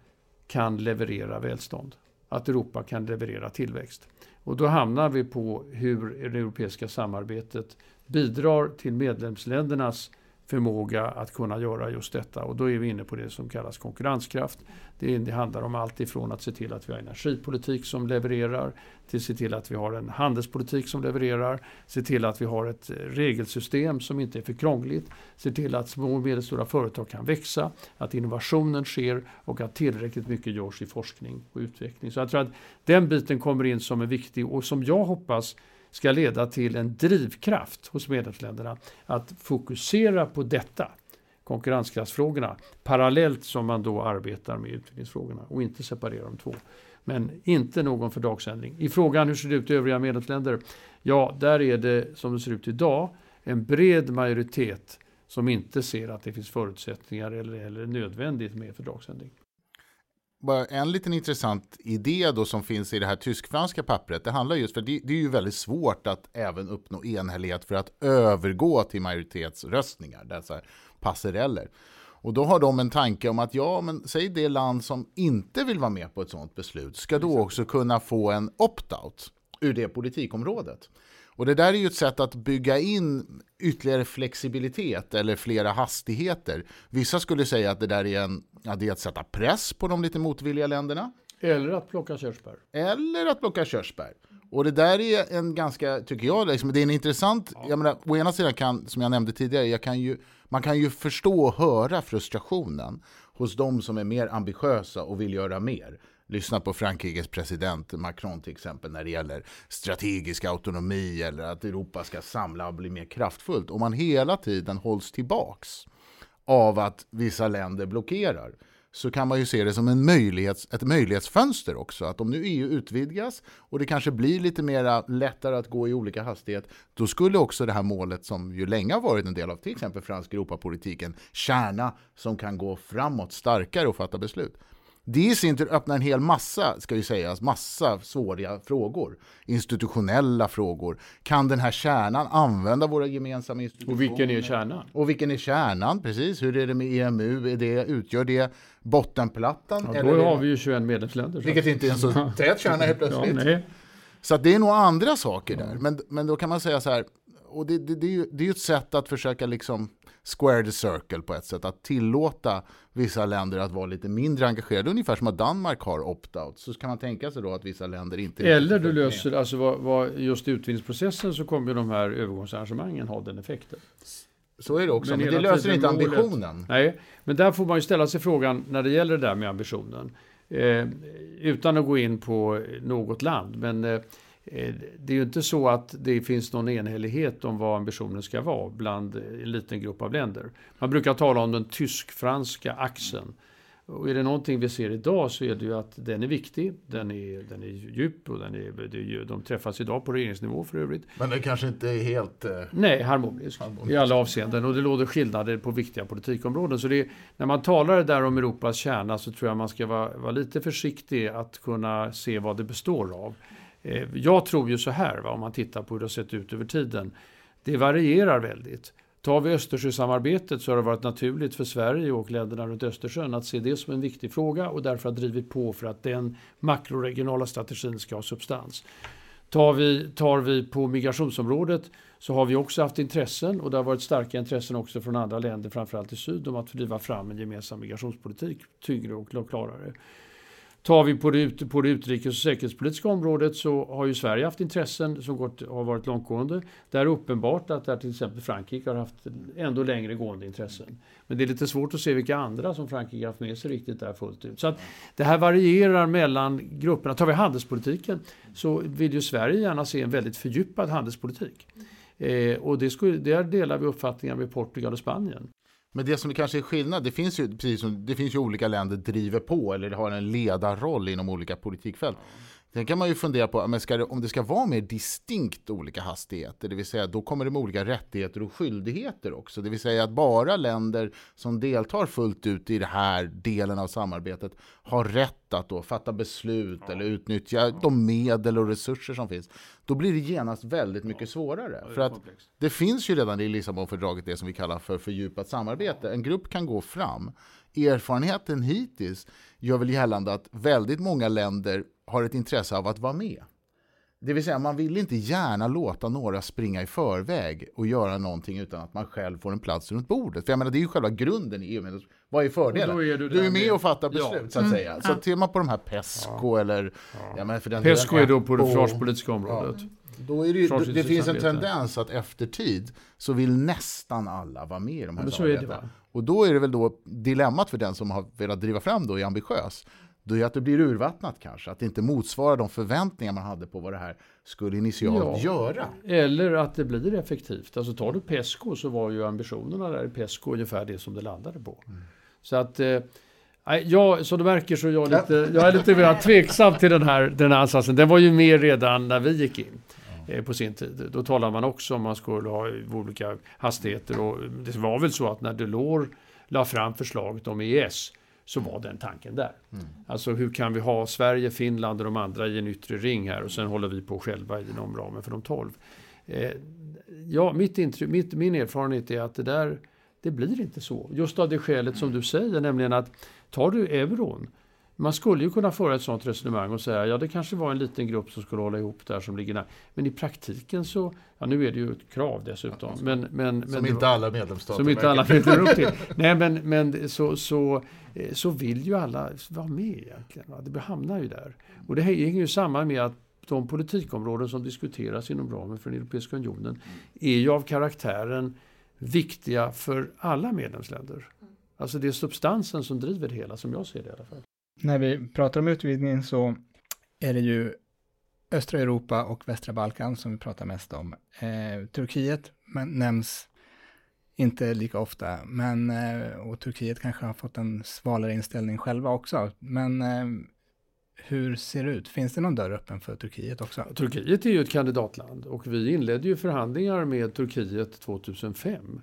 kan leverera välstånd. Att Europa kan leverera tillväxt. Och då hamnar vi på hur det europeiska samarbetet bidrar till medlemsländernas förmåga att kunna göra just detta. Och då är vi inne på det som kallas konkurrenskraft. Det, det handlar om allt ifrån att se till att vi har energipolitik som levererar, till att se till att vi har en handelspolitik som levererar, se till att vi har ett regelsystem som inte är för krångligt, se till att små och medelstora företag kan växa, att innovationen sker och att tillräckligt mycket görs i forskning och utveckling. Så jag tror att den biten kommer in som är viktig och som jag hoppas ska leda till en drivkraft hos medlemsländerna att fokusera på detta, konkurrenskraftsfrågorna, parallellt som man då arbetar med utvecklingsfrågorna och inte separera de två. Men inte någon fördragsändring. I frågan hur ser det ut i övriga medlemsländer? Ja, där är det som det ser ut idag en bred majoritet som inte ser att det finns förutsättningar eller, eller nödvändigt med fördragsändring bara en liten intressant idé då som finns i det här tysk-franska pappret. Det handlar just för det, det är ju väldigt svårt att även uppnå enhällighet för att övergå till majoritetsröstningar, dessa passereller. Och då har de en tanke om att ja, men säg det land som inte vill vara med på ett sådant beslut ska då också kunna få en opt-out ur det politikområdet. Och det där är ju ett sätt att bygga in ytterligare flexibilitet eller flera hastigheter. Vissa skulle säga att det där är, en, ja, det är att sätta press på de lite motvilliga länderna. Eller att plocka körsbär. Eller att plocka körsbär. Och det där är en ganska, tycker jag, liksom, det är en intressant, ja. jag menar, å ena sidan kan, som jag nämnde tidigare, kan ju, man kan ju förstå och höra frustrationen hos de som är mer ambitiösa och vill göra mer. Lyssna på Frankrikes president Macron till exempel när det gäller strategisk autonomi eller att Europa ska samla och bli mer kraftfullt. Om man hela tiden hålls tillbaks av att vissa länder blockerar så kan man ju se det som en möjlighets, ett möjlighetsfönster också. Att om nu EU utvidgas och det kanske blir lite mer lättare att gå i olika hastighet, då skulle också det här målet som ju länge har varit en del av till exempel fransk Europapolitiken, kärna som kan gå framåt starkare och fatta beslut det i sin tur öppnar en hel massa, ska ju sägas, massa svåra frågor. Institutionella frågor. Kan den här kärnan använda våra gemensamma institutioner? Och vilken är kärnan? Och vilken är kärnan, precis. Hur är det med EMU? Är det, utgör det bottenplattan? Ja, då har vi ju 21 medlemsländer. Vilket inte är en så tät kärna helt plötsligt. Ja, nej. Så det är nog andra saker där. Men, men då kan man säga så här, och det, det, det, är ju, det är ett sätt att försöka liksom square the circle på ett sätt. Att tillåta vissa länder att vara lite mindre engagerade. Ungefär som att Danmark har opt-out. Så kan man tänka sig då att vissa länder inte... Eller du löser, alltså vad, vad, just i utvidgningsprocessen så kommer ju de här övergångsarrangemangen ha den effekten. Så är det också, men, Men det löser inte målet- ambitionen. Nej, men där får man ju ställa sig frågan när det gäller det där med ambitionen. Eh, utan att gå in på något land. Men eh, det är ju inte så att det finns någon enhällighet om vad ambitionen ska vara bland en liten grupp av länder. Man brukar tala om den tysk-franska axeln. Och är det någonting vi ser idag så är det ju att den är viktig, den är, den är djup och den är, ju- de träffas idag på regeringsnivå för övrigt. Men det kanske inte är helt... eh, Nej, harmonisk i alla avseenden. Och det råder skillnader på viktiga politikområden. Så det är, när man talar där om Europas kärna så tror jag man ska vara, vara lite försiktig att kunna se vad det består av. Eh, jag tror ju så här, va, om man tittar på hur det har sett ut över tiden. Det varierar väldigt. Tar vi Östersjösamarbetet så har det varit naturligt för Sverige och länderna runt Östersjön att se det som en viktig fråga och därför har drivit på för att den makroregionala strategin ska ha substans. Tar vi, tar vi på migrationsområdet så har vi också haft intressen och det har varit starka intressen också från andra länder, framförallt i syd, om att driva fram en gemensam migrationspolitik tyngre och klarare. Tar vi på det, på det utrikes och säkerhetspolitiska området så har ju Sverige haft intressen som gått, har varit långtgående. Det är uppenbart att där till exempel Frankrike har haft ändå längre gående intressen. Men det är lite svårt att se vilka andra som Frankrike har haft med sig riktigt där fullt ut. Så att det här varierar mellan grupperna. Tar vi handelspolitiken så vill ju Sverige gärna se en väldigt fördjupad handelspolitik. Eh, och det skulle, där delar vi uppfattningar med Portugal och Spanien. Men det som kanske är skillnad, det finns ju, precis som, det finns ju olika länder driver på eller har en ledarroll inom olika politikfält. Sen kan man ju fundera på men det, om det ska vara mer distinkt olika hastigheter, det vill säga då kommer det med olika rättigheter och skyldigheter också. Det vill säga att bara länder som deltar fullt ut i den här delen av samarbetet har rätt att då fatta beslut eller utnyttja de medel och resurser som finns. Då blir det genast väldigt mycket svårare. För att det finns ju redan i Lissabonfördraget det som vi kallar för fördjupat samarbete. En grupp kan gå fram. Erfarenheten hittills gör väl gällande att väldigt många länder har ett intresse av att vara med. Det vill säga, man vill inte gärna låta några springa i förväg och göra någonting utan att man själv får en plats runt bordet. För jag menar, det är ju själva grunden i EU. Vad är fördelen? Är du du är med med- och fattar Ja. beslut, så att säga. Så ser man på de här PESCO eller... Ja. men för den Pesco är då på det försvarspolitiska området. Då är det, ju, det Försvarspolitiskt finns en tendens att efter tid så vill nästan alla vara med i de här det, samarbetena. Och då är det väl då dilemmat för den som har velat driva fram då är ambitiös. Då är att det blir urvattnat kanske, att det inte motsvarar de förväntningar man hade på vad det här skulle initialt Ja. göra. Eller att det blir effektivt. Alltså tar du Pesco så var ju ambitionerna där i Pesco ungefär det som det landade på. Så att eh, jag, som du märker så är jag lite, jag är lite mer tveksam till den här, den här ansatsen. Den var ju med redan när vi gick in. Eh, På sin tid. Då talade man också om man skulle ha olika hastigheter. Och det var väl så att när Delors la fram förslaget om EES så var den tanken där. Alltså hur kan vi ha Sverige, Finland och de andra i en yttre ring här och sen håller vi på själva inom ramen för de 12. Eh, ja, mitt intryck, mitt, min erfarenhet är att det där, det blir inte så. Just av det skälet som du säger, nämligen att tar du euron, man skulle ju kunna föra ett sådant resonemang och säga ja det kanske var en liten grupp som skulle hålla ihop där som ligger nära. Men i praktiken så, ja nu är det ju ett krav dessutom. Men, men, men Som det inte alla medlemsstater som inte alla lever upp till. Nej, men, men så, så, eh, så vill ju alla vara med egentligen. Va? Det hamnar ju där. Och det hänger ju samman med att de politikområden som diskuteras inom ramen för den Europeiska unionen är ju av karaktären viktiga för alla medlemsländer. Alltså det är substansen som driver det hela, som jag ser det i alla fall. När vi pratar om utvidgning så är det ju östra Europa och västra Balkan som vi pratar mest om. Eh, Turkiet men, nämns inte lika ofta, men eh, och Turkiet kanske har fått en svalare inställning själva också. Men eh, hur ser det ut? Finns det någon dörr öppen för Turkiet också? Turkiet är ju ett kandidatland och vi inledde ju förhandlingar med Turkiet 2005.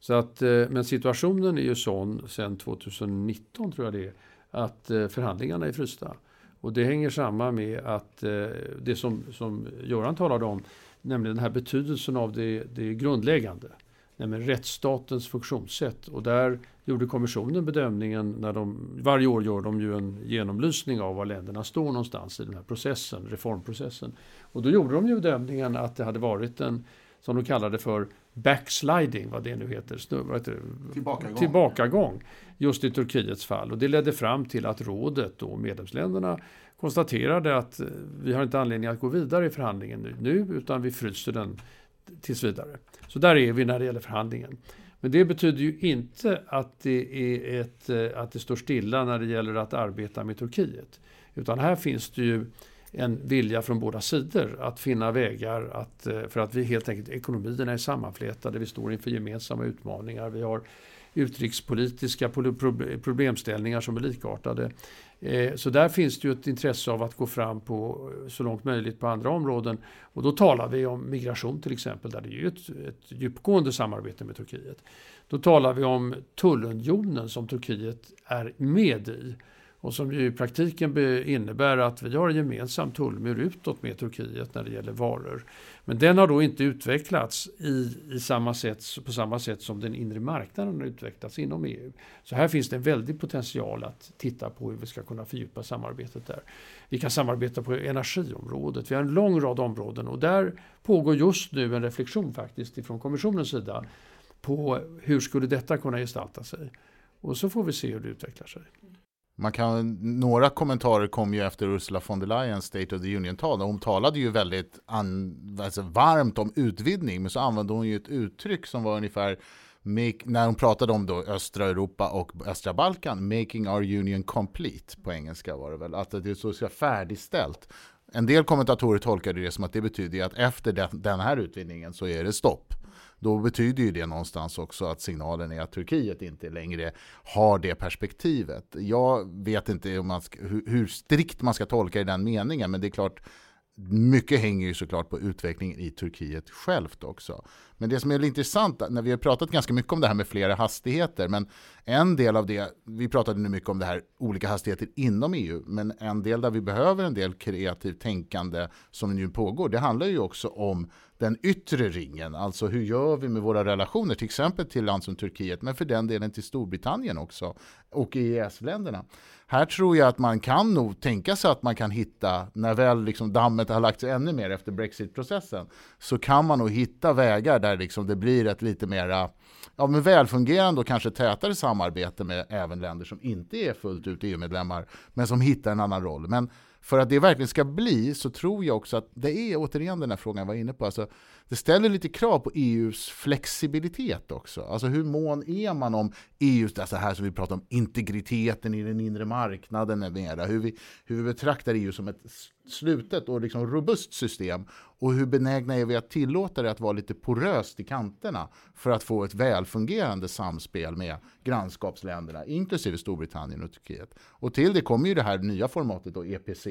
Så att, eh, men situationen är ju sån sen 2019 tror jag det är, att eh, förhandlingarna är frysta. Och det hänger samman med att eh, det som, som Göran talade om, nämligen den här betydelsen av det, det grundläggande, nämligen rättsstatens funktionssätt. Och där gjorde kommissionen bedömningen, när de, varje år gör de ju en genomlysning av var länderna står någonstans i den här processen, reformprocessen. Och då gjorde de ju bedömningen att det hade varit en, som de kallade för backsliding, vad det nu heter, vad heter Tillbakagång. tillbakagång, just i Turkiets fall. Och det ledde fram till att rådet och medlemsländerna konstaterade att eh, vi har inte anledning att gå vidare i förhandlingen nu, utan vi fryser den tills vidare. Så där är vi när det gäller förhandlingen. Men det betyder ju inte att det, är ett, eh, att det står stilla när det gäller att arbeta med Turkiet. Utan här finns det ju en vilja från båda sidor att finna vägar att, eh, för att vi helt enkelt, ekonomierna är sammanflätade, vi står inför gemensamma utmaningar, vi har utrikespolitiska problemställningar som är likartade. Eh, så där finns det ju ett intresse av att gå fram på eh, så långt möjligt på andra områden. Och då talar vi om migration till exempel, där det är ett, ett djupgående samarbete med Turkiet. Då talar vi om tullunionen som Turkiet är med i och som ju i praktiken innebär att vi har en gemensam tullmur utåt med Turkiet när det gäller varor. Men den har då inte utvecklats i, i samma sätt, på samma sätt som den inre marknaden har utvecklats inom EU. Så här finns det en väldig potential att titta på hur vi ska kunna fördjupa samarbetet där. Vi kan samarbeta på energiområdet, vi har en lång rad områden och där pågår just nu en reflektion faktiskt ifrån kommissionens sida på hur skulle detta kunna gestalta sig. Och så får vi se hur det utvecklar sig. Man kan, några kommentarer kom ju efter Ursula von der Leyen State of the Union-tal. Hon talade ju väldigt an, alltså varmt om utvidgning, men så använde hon ju ett uttryck som var ungefär Make, när hon pratade om då östra Europa och östra Balkan, making our union complete på engelska var det väl, att det är så ska färdigställt. En del kommentatorer tolkade det som att det betyder att efter den, den här utvidgningen så är det stopp då betyder ju det någonstans också att signalen är att Turkiet inte längre har det perspektivet. Jag vet inte om man ska, hur, hur strikt man ska tolka i den meningen, men det är klart mycket hänger ju såklart på utvecklingen i Turkiet självt också. Men det som är intressant, när vi har pratat ganska mycket om det här med flera hastigheter, men en del av det, vi pratade nu mycket om det här olika hastigheter inom EU, men en del där vi behöver en del kreativt tänkande som nu pågår, det handlar ju också om den yttre ringen, alltså hur gör vi med våra relationer, till exempel till land som Turkiet, men för den delen till Storbritannien också, och EES-länderna. Här tror jag att man kan nog tänka sig att man kan hitta, när väl liksom dammet har lagt sig ännu mer efter Brexit-processen, så kan man nog hitta vägar där liksom det blir ett lite mera ja, men välfungerande och kanske tätare samarbete med även länder som inte är fullt ut EU-medlemmar, men som hittar en annan roll. Men för att det verkligen ska bli så tror jag också att det är återigen den här frågan jag var inne på. Alltså, det ställer lite krav på EUs flexibilitet också. Alltså hur mån är man om EUs, alltså här som vi pratar om integriteten i den inre marknaden med mera. Hur vi, hur vi betraktar EU som ett slutet och liksom robust system och hur benägna är vi att tillåta det att vara lite poröst i kanterna för att få ett välfungerande samspel med grannskapsländerna, inklusive Storbritannien och Turkiet. Och till det kommer ju det här nya formatet då EPC,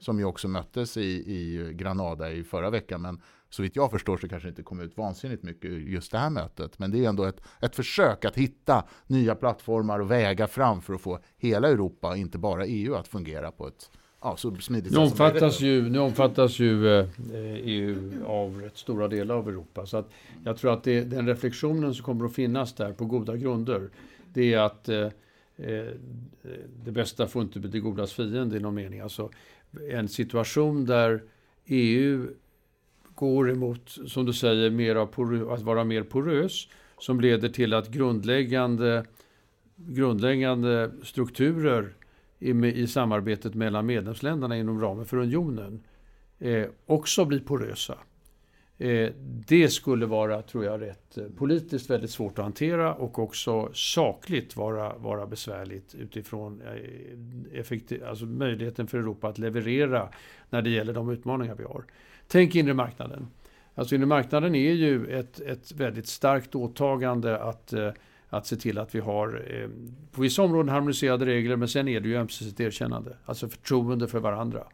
som ju också möttes i, i Granada i förra veckan, men så vitt jag förstår så kanske det inte kom ut vansinnigt mycket just det här mötet. Men det är ändå ett, ett försök att hitta nya plattformar och vägar fram för att få hela Europa, inte bara EU, att fungera på ett ja, så smidigt nu omfattas, ju, nu omfattas ju eh, EU av rätt stora delar av Europa. Så att jag tror att det, den reflektionen som kommer att finnas där på goda grunder, det är att eh, eh det bästa får inte bli det godas fiende i någon mening. Alltså en situation där EU går emot, som du säger, mer att vara mer porös, som leder till att grundläggande, grundläggande strukturer i, i samarbetet mellan medlemsländerna inom ramen för unionen eh, också blir porösa. Eh, det skulle vara, tror jag, rätt eh, politiskt väldigt svårt att hantera och också sakligt vara, vara besvärligt utifrån eh, effektiv, alltså möjligheten för Europa att leverera när det gäller de utmaningar vi har. Tänk inre marknaden. Alltså inre marknaden är ju ett, ett väldigt starkt åtagande att, eh, att se till att vi har eh, på vissa områden harmoniserade regler men sen är det ju ömsesidigt erkännande. Alltså förtroende för varandra.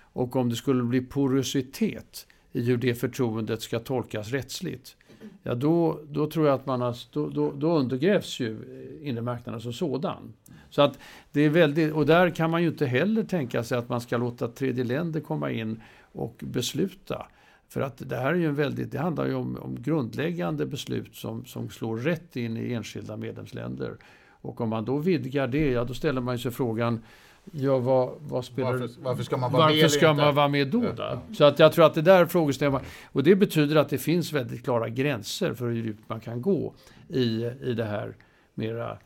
Och om det skulle bli porositet i hur det förtroendet ska tolkas rättsligt. Ja, då, då tror jag att man har, då, då, då undergrävs ju eh, inre marknaden som sådan. Så att det är väldigt, och där kan man ju inte heller tänka sig att man ska låta tredje länder komma in och besluta. För att det här är ju en väldigt, det handlar ju om, om grundläggande beslut som, som slår rätt in i enskilda medlemsländer. Och om man då vidgar det, ja då ställer man sig frågan Ja, vad, vad spelar, varför, varför ska man vara varför med ska man vara med då? då? Så att jag tror att det där frågeställningen, och det betyder att det finns väldigt klara gränser för hur djupt man kan gå i, i det här mera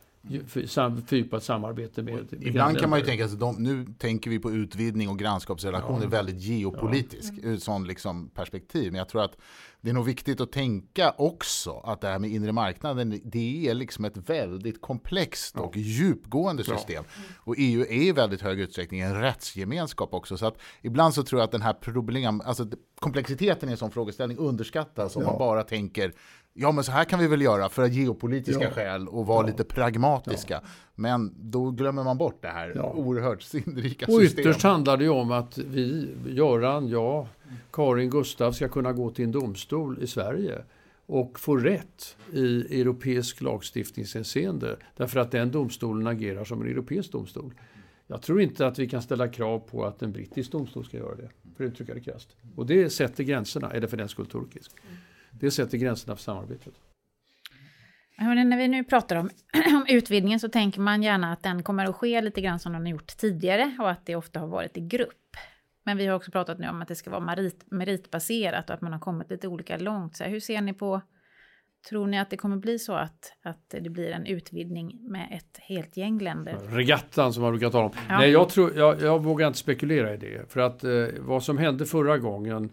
fördjupat samarbete med, med Ibland kan man ju tänka sig, de, nu tänker vi på utvidgning och grannskapsrelationer ja. väldigt geopolitisk ja. ur sån liksom perspektiv. Men jag tror att det är nog viktigt att tänka också att det här med inre marknaden, det är liksom ett väldigt komplext och djupgående system. Ja. Och EU är i väldigt hög utsträckning en rättsgemenskap också. Så att ibland så tror jag att den här problem, alltså komplexiteten i en sån frågeställning underskattas om man bara tänker ja men så här kan vi väl göra för geopolitiska ja. skäl och vara ja. lite pragmatiska. Ja. Men då glömmer man bort det här ja. oerhört sinnrika systemet. Och ytterst handlar det ju om att vi, Göran, jag, Karin, Gustav ska kunna gå till en domstol i Sverige och få rätt i europeisk lagstiftningshänseende därför att den domstolen agerar som en europeisk domstol. Jag tror inte att vi kan ställa krav på att en brittisk domstol ska göra det, för att uttrycka det krasst. Och det sätter gränserna, eller för den skull turkisk. Det sätter gränserna för samarbetet. Hörrni, när vi nu pratar om, om utvidgningen så tänker man gärna att den kommer att ske lite grann som den har gjort tidigare och att det ofta har varit i grupp. Men vi har också pratat nu om att det ska vara merit, meritbaserat och att man har kommit lite olika långt. Så hur ser ni på, tror ni att det kommer bli så att, att det blir en utvidgning med ett helt gäng länder? Regattan som man brukar tala om. Ja. Nej, jag, tror, jag, jag vågar inte spekulera i det. För att eh, vad som hände förra gången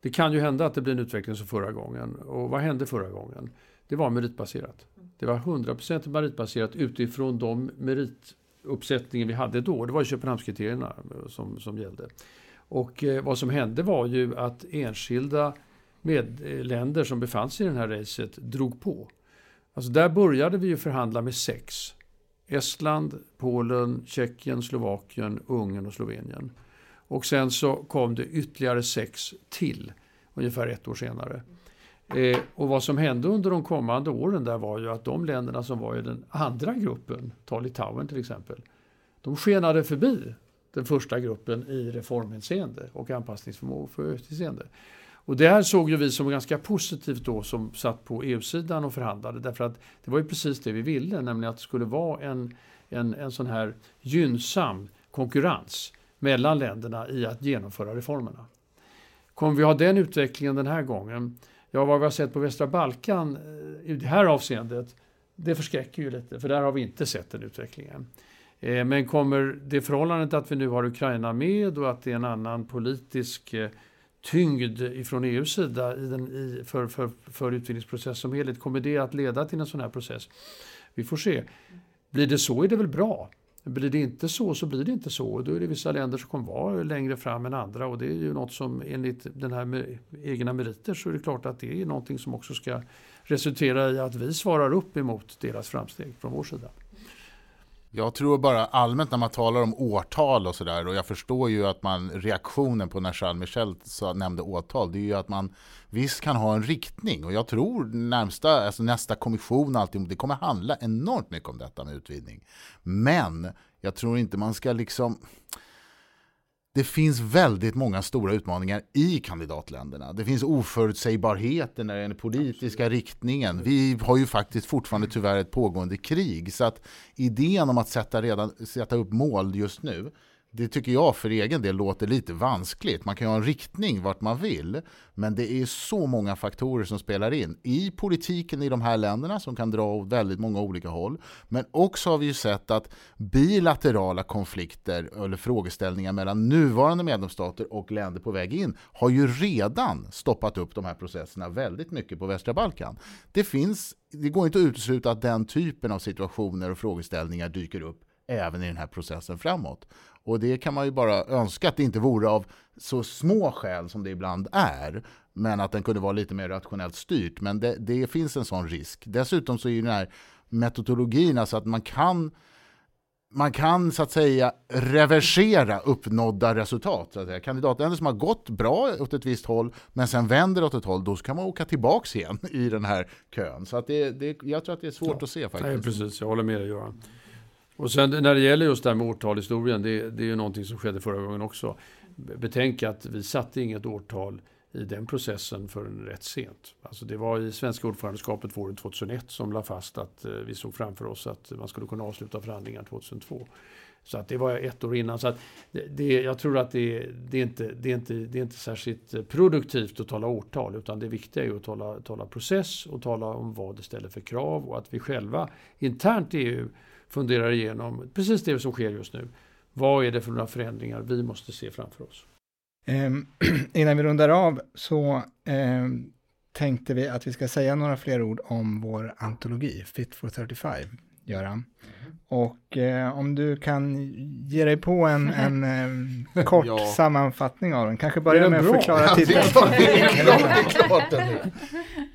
det kan ju hända att det blir en utveckling som förra gången. Och vad hände förra gången? Det var meritbaserat. Det var 100% meritbaserat utifrån de merituppsättningar vi hade då. Det var Köpenhamnskriterierna som, som gällde. Och eh, vad som hände var ju att enskilda medländer som befann sig i det här racet drog på. Alltså där började vi ju förhandla med sex. Estland, Polen, Tjeckien, Slovakien, Ungern och Slovenien. Och sen så kom det ytterligare sex till, ungefär ett år senare. Eh, och vad som hände under de kommande åren där var ju att de länderna som var i den andra gruppen, ta Litauen till exempel, de skenade förbi den första gruppen i reformhänseende och anpassningsförmåga. Och det här såg ju vi som ganska positivt då som satt på EU-sidan och förhandlade därför att det var ju precis det vi ville, nämligen att det skulle vara en, en, en sån här gynnsam konkurrens mellan länderna i att genomföra reformerna. Kommer vi ha den utvecklingen den här gången? Ja, vad vi har sett på västra Balkan eh, i det här avseendet, det förskräcker ju lite, för där har vi inte sett den utvecklingen. Eh, men kommer det förhållandet att vi nu har Ukraina med och att det är en annan politisk eh, tyngd ifrån EUs sida i den, i, för, för, för utvidgningsprocessen som helhet, kommer det att leda till en sån här process? Vi får se. Blir det så är det väl bra. Blir det inte så, så blir det inte så. Då är det vissa länder som kommer vara längre fram än andra och det är ju något som enligt den här med egna meriter så är det klart att det är någonting som också ska resultera i att vi svarar upp emot deras framsteg från vår sida. Jag tror bara allmänt när man talar om årtal och sådär och jag förstår ju att man reaktionen på när Charles Michel nämnde årtal det är ju att man visst kan ha en riktning och jag tror närmsta, alltså nästa kommission alltid, det kommer handla enormt mycket om detta med utvidgning. Men jag tror inte man ska liksom det finns väldigt många stora utmaningar i kandidatländerna. Det finns oförutsägbarheter när det gäller den politiska Absolut. riktningen. Vi har ju faktiskt fortfarande tyvärr ett pågående krig. Så att idén om att sätta, redan, sätta upp mål just nu det tycker jag för egen del låter lite vanskligt. Man kan ju ha en riktning vart man vill, men det är så många faktorer som spelar in i politiken i de här länderna som kan dra åt väldigt många olika håll. Men också har vi ju sett att bilaterala konflikter eller frågeställningar mellan nuvarande medlemsstater och länder på väg in har ju redan stoppat upp de här processerna väldigt mycket på västra Balkan. Det finns, det går inte att utesluta att den typen av situationer och frågeställningar dyker upp även i den här processen framåt. Och det kan man ju bara önska att det inte vore av så små skäl som det ibland är, men att den kunde vara lite mer rationellt styrt. Men det, det finns en sån risk. Dessutom så är ju den här metodologin, alltså att man kan man kan så att säga reversera uppnådda resultat. Så att säga. Kandidatländer som har gått bra åt ett visst håll men sen vänder åt ett håll, då kan man åka tillbaka igen i den här kön. Så att det, det, jag tror att det är svårt ja, att se faktiskt. Nej, precis, jag håller med dig Göran. Och sen när det gäller just det här med årtalhistorien, det, det är ju någonting som skedde förra gången också. Betänk att vi satte inget årtal i den processen förrän rätt sent. Alltså det var i svenska ordförandeskapet våren 2001 som la fast att eh, vi såg framför oss att man skulle kunna avsluta förhandlingar 2002. Så att det var ett år innan. Så att det, det, jag tror att det, det, är inte, det, är inte, det är inte särskilt eh, produktivt att tala årtal utan det viktiga är att tala, tala process och tala om vad det ställer för krav och att vi själva internt i EU funderar igenom precis det som sker just nu. Vad är det för några förändringar vi måste se framför oss? Eh, innan vi rundar av så eh, tänkte vi att vi ska säga några fler ord om vår antologi, Fit for 35, Göran. Och eh, om du kan ge dig på en, en eh, kort ja. sammanfattning av den, kanske börja med att förklara titeln.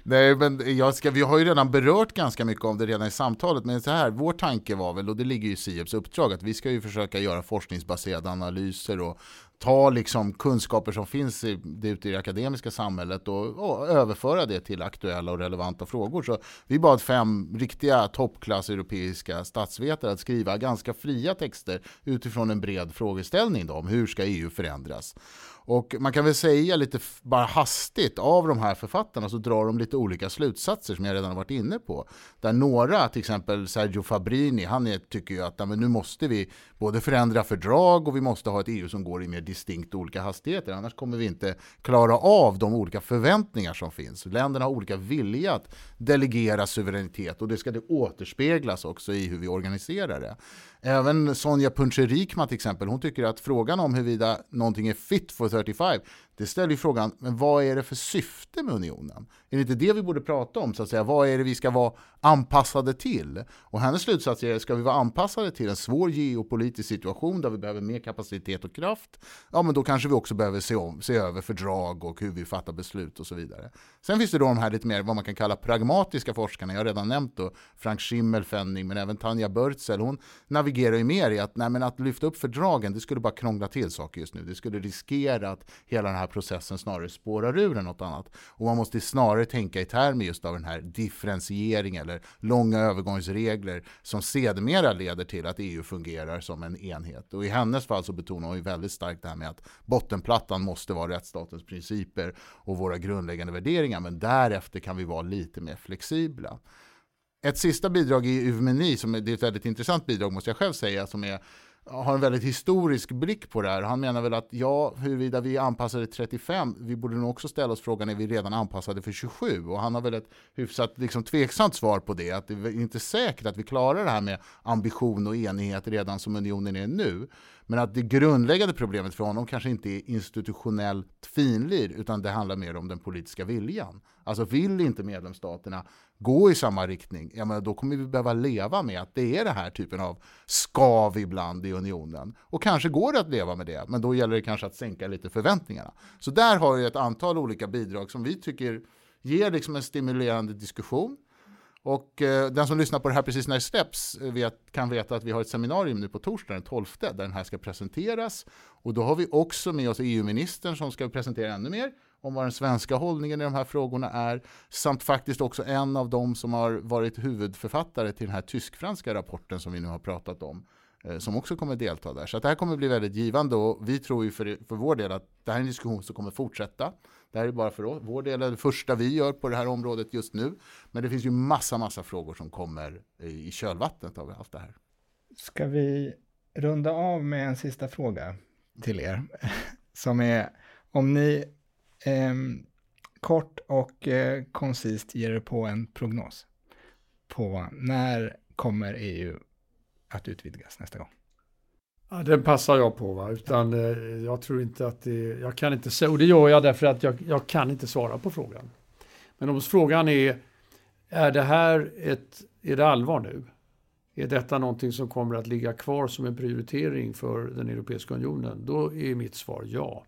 Nej, men jag ska, vi har ju redan berört ganska mycket om det redan i samtalet, men så här, vår tanke var väl, och det ligger ju i SIEPs uppdrag, att vi ska ju försöka göra forskningsbaserade analyser och ta liksom kunskaper som finns i, ute i det akademiska samhället och, och, överföra det till aktuella och relevanta frågor. Så vi bad fem riktiga toppklass europeiska statsvetare att skriva ganska fria texter utifrån en bred frågeställning då, om hur ska EU förändras. Och man kan väl säga lite bara hastigt av de här författarna så drar de lite olika slutsatser som jag redan har varit inne på. Där några, till exempel Sergio Fabrini, han är, tycker ju att men nu måste vi både förändra fördrag och vi måste ha ett EU som går i mer distinkt olika hastigheter. Annars kommer vi inte klara av de olika förväntningar som finns. Länderna har olika vilja att delegera suveränitet och det ska det återspeglas också i hur vi organiserar det. Även Sonja Puncherikman till exempel, hon tycker att frågan om huruvida någonting är fit for 35 det ställer ju frågan, men vad är det för syfte med unionen? Är det inte det vi borde prata om, så att säga? Vad är det vi ska vara anpassade till? Och hennes slutsats är, ska vi vara anpassade till en svår geopolitisk situation där vi behöver mer kapacitet och kraft? Ja, men då kanske vi också behöver se, om, se över fördrag och hur vi fattar beslut och så vidare. Sen finns det då de här lite mer, vad man kan kalla pragmatiska forskarna. Jag har redan nämnt då Frank Schimmelfenning, men även Tanja Börtsel. Hon navigerar ju mer i att, nej, men att lyfta upp fördragen, det skulle bara krångla till saker just nu. Det skulle riskera att hela den här här processen snarare spårar ur än något annat. Och man måste snarare tänka i termer just av den här differentiering eller långa övergångsregler som sedermera leder till att EU fungerar som en enhet. Och i hennes fall så betonar hon ju väldigt starkt det här med att bottenplattan måste vara rättsstatens principer och våra grundläggande värderingar, men därefter kan vi vara lite mer flexibla. Ett sista bidrag i Uvmeni, som är, det är ett väldigt intressant bidrag måste jag själv säga, som är har en väldigt historisk blick på det här. Han menar väl att ja, huruvida vi är anpassade 35, vi borde nog också ställa oss frågan, är vi redan anpassade för 27? Och han har väl ett hyfsat liksom, tveksamt svar på det, att det är inte säkert att vi klarar det här med ambition och enighet redan som unionen är nu. Men att det grundläggande problemet för honom kanske inte är institutionellt finlir, utan det handlar mer om den politiska viljan. Alltså vill inte medlemsstaterna gå i samma riktning, ja, men då kommer vi behöva leva med att det är den här typen av skav ibland i unionen. Och kanske går det att leva med det, men då gäller det kanske att sänka lite förväntningarna. Så där har vi ett antal olika bidrag som vi tycker ger liksom en stimulerande diskussion. Och eh, den som lyssnar på det här precis när det släpps eh, vet, kan veta att vi har ett seminarium nu på torsdag den 12 där den här ska presenteras. Och då har vi också med oss EU-ministern som ska presentera ännu mer om vad den svenska hållningen i de här frågorna är, samt faktiskt också en av dem som har varit huvudförfattare till den här tysk-franska rapporten som vi nu har pratat om, eh, som också kommer delta där. Så det här kommer bli väldigt givande och vi tror ju för, för vår del att det här är en diskussion som kommer fortsätta. Det här är bara för vår del, det första vi gör på det här området just nu. Men det finns ju massa, massa frågor som kommer i kölvattnet av allt det här. Ska vi runda av med en sista fråga till er? Som är om ni eh, kort och eh, koncist ger du på en prognos på när kommer EU att utvidgas nästa gång? Ja, den passar jag på, va? utan eh, jag tror inte att det, jag kan inte säga, och det gör jag därför att jag, jag kan inte svara på frågan. Men om frågan är, är det här ett, är det allvar nu? Är detta någonting som kommer att ligga kvar som en prioritering för den Europeiska Unionen? Då är mitt svar ja.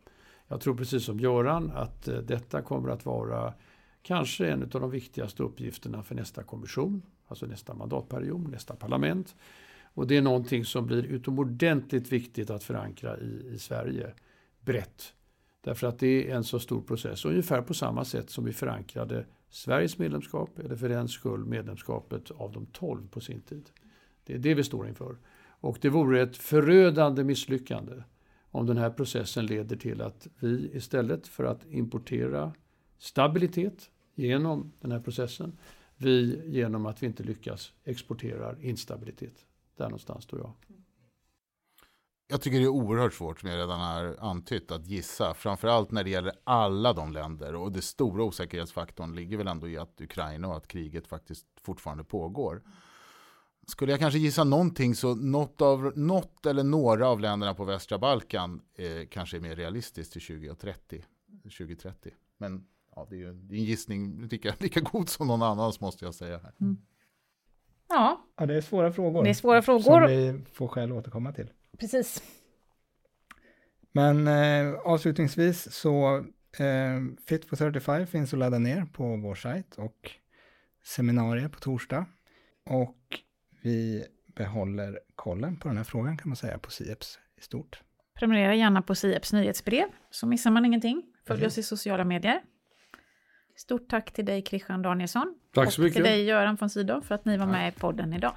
Jag tror precis som Göran att eh, detta kommer att vara kanske en av de viktigaste uppgifterna för nästa kommission, alltså nästa mandatperiod, nästa parlament. Och det är någonting som blir utomordentligt viktigt att förankra i, i Sverige brett. Därför att det är en så stor process, ungefär på samma sätt som vi förankrade Sveriges medlemskap, eller för den skull medlemskapet av de tolv på sin tid. Det är det vi står inför. Och det vore ett förödande misslyckande om den här processen leder till att vi istället för att importera stabilitet genom den här processen, vi genom att vi inte lyckas exporterar instabilitet. Där någonstans står jag. Jag tycker det är oerhört svårt, som jag redan har antytt, att gissa. Framförallt när det gäller alla de länder. Och det stora osäkerhetsfaktorn ligger väl ändå i att Ukraina och att kriget faktiskt fortfarande pågår. Skulle jag kanske gissa någonting så något, av, något eller några av länderna på västra Balkan eh, kanske är mer realistiskt till 2030. 2030. Men ja, det är ju det är en gissning lika, lika god som någon annans måste jag säga. Här. Mm. Ja. ja, det är svåra frågor. Det är svåra frågor. Som vi får skäl att återkomma till. Precis. Men eh, avslutningsvis så eh, Fit for 35 finns att ladda ner på vår sajt och seminarier på torsdag. Och vi behåller kollen på den här frågan kan man säga på SIEPS i stort. Prenumerera gärna på SIEPs nyhetsbrev så missar man ingenting. Följ mm. oss i sociala medier. Stort tack till dig Christian Danielsson. Tack så och mycket. till dig Göran von Sydow för att ni var med i podden idag.